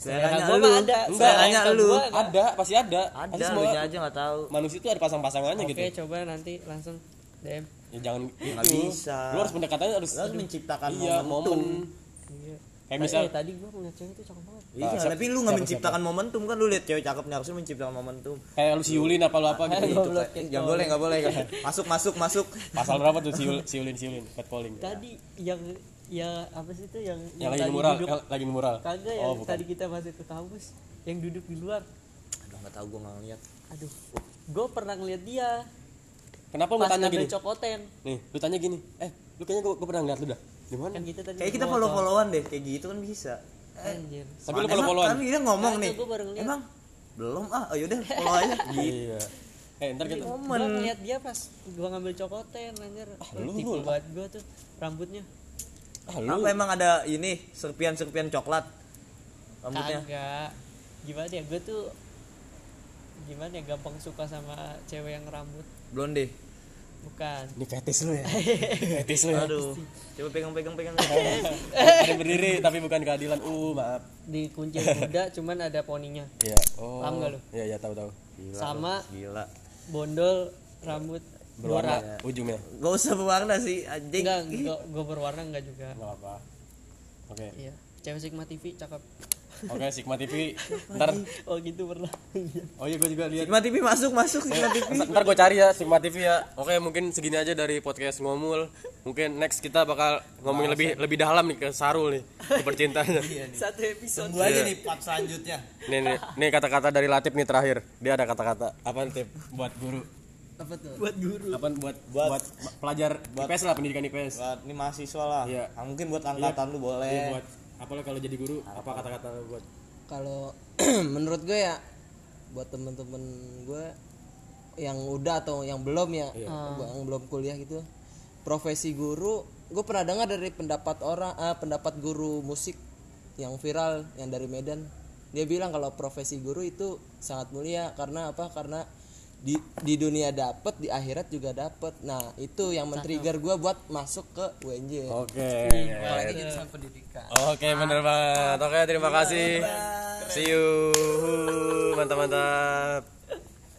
Seleranya gua lu. mah ada. Enggak, Seleranya Selera lu. gua enggak. Ada, pasti ada. Ada, Pasti lu semua aja nggak tahu. manusia itu ada pasang-pasangannya oke gitu. coba nanti langsung DM Ya jangan gitu. bisa. Lu harus pendekatannya harus Lu harus menciptakan iya, momentum. momen. iya Kayak misal eh, tadi gue ngeliat cewek itu cakep banget Iya, Ah, siapa- tapi lu nggak siapa- menciptakan momentum kan lu lihat cewek cakepnya harusnya menciptakan momentum. kayak lu siulin apa lu apa gitu. Ayo, Itu Goblok, kayak- jangan boleh, nggak boleh. Masuk, masuk, masuk. Pasal berapa tuh siul, siulin siulin catcalling. tadi yang ya apa sih itu yang Yang lagi tadi mural, duduk yang lagi mural. kagak Oh, yang bukan. tadi kita masuk ke kampus yang duduk di luar Aduh, nggak tahu gua nggak ngeliat. aduh gue pernah ngeliat dia Kenapa lu tanya gini? cokoten Nih, lu tanya gini. Eh, lu kayaknya gua, gua pernah ngeliat lu dah. Di mana? kan kita tadi Kayak kita follow followan deh, kayak gitu kan bisa. anjir Tapi lu Emang follow-followan. Kan dia ngomong Nah, nih. itu gua baru ngeliat. Emang belum ah, oh yaudah follow aja. Gitu. Iya. Eh, ntar kita gue ngeliat dia pas gue ngambil cokoten anjir lu, tipu lu. banget gue tuh rambutnya lu Apa emang ada ini serpian-serpian coklat rambutnya? kagak gimana ya gue tuh gimana ya gampang suka sama cewek yang rambut Blonde. bukan ini fetis lu ya. fetis lu ya. Aduh. Coba pegang-pegang pegang. Ada berdiri tapi bukan keadilan. Uh, maaf. di kuncir kuda cuman ada poninya Iya. Oh. Paham nggak lu? Iya, iya tahu tahu. Gila, Sama gila. bondol rambut Berwarna Dora. ujungnya. Gak usah berwarna sih anjing. enggak gue berwarna enggak juga Enggak apa. Oke. iya cewek Sigma TV cakep Oke, Sigma TV. Ntar oh gitu pernah Oh iya gue juga lihat. Sigma TV masuk masuk Sigma TV. Ntar gue cari ya Sigma TV ya. Oke, mungkin segini aja dari podcast ngomul. Mungkin next kita bakal ngomongin lebih lebih dalam nih ke Sarul nih, ke percintaannya. satu episode Tunggu aja nih part selanjutnya. Nih nih, nih kata-kata dari Latif nih terakhir. Dia ada kata-kata. Apa tip buat guru? Apa tuh buat guru Apa buat buat, pelajar IPS lah pendidikan IPS. Buat ini mahasiswa lah. Iya. Ah, mungkin buat angkatan lu boleh. Iya, buat apa kalau jadi guru apa kata-kata lo buat kalau menurut gue ya buat temen-temen gue yang udah atau yang belum ya yang belum kuliah gitu profesi guru gue pernah dengar dari pendapat orang ah, pendapat guru musik yang viral yang dari Medan dia bilang kalau profesi guru itu sangat mulia karena apa karena di di dunia dapat di akhirat juga dapat nah itu yang men-trigger gue buat masuk ke UNJ Oke. apalagi jurusan pendidikan Oke, bener banget. Oke, terima kasih. See you. Mantap-mantap.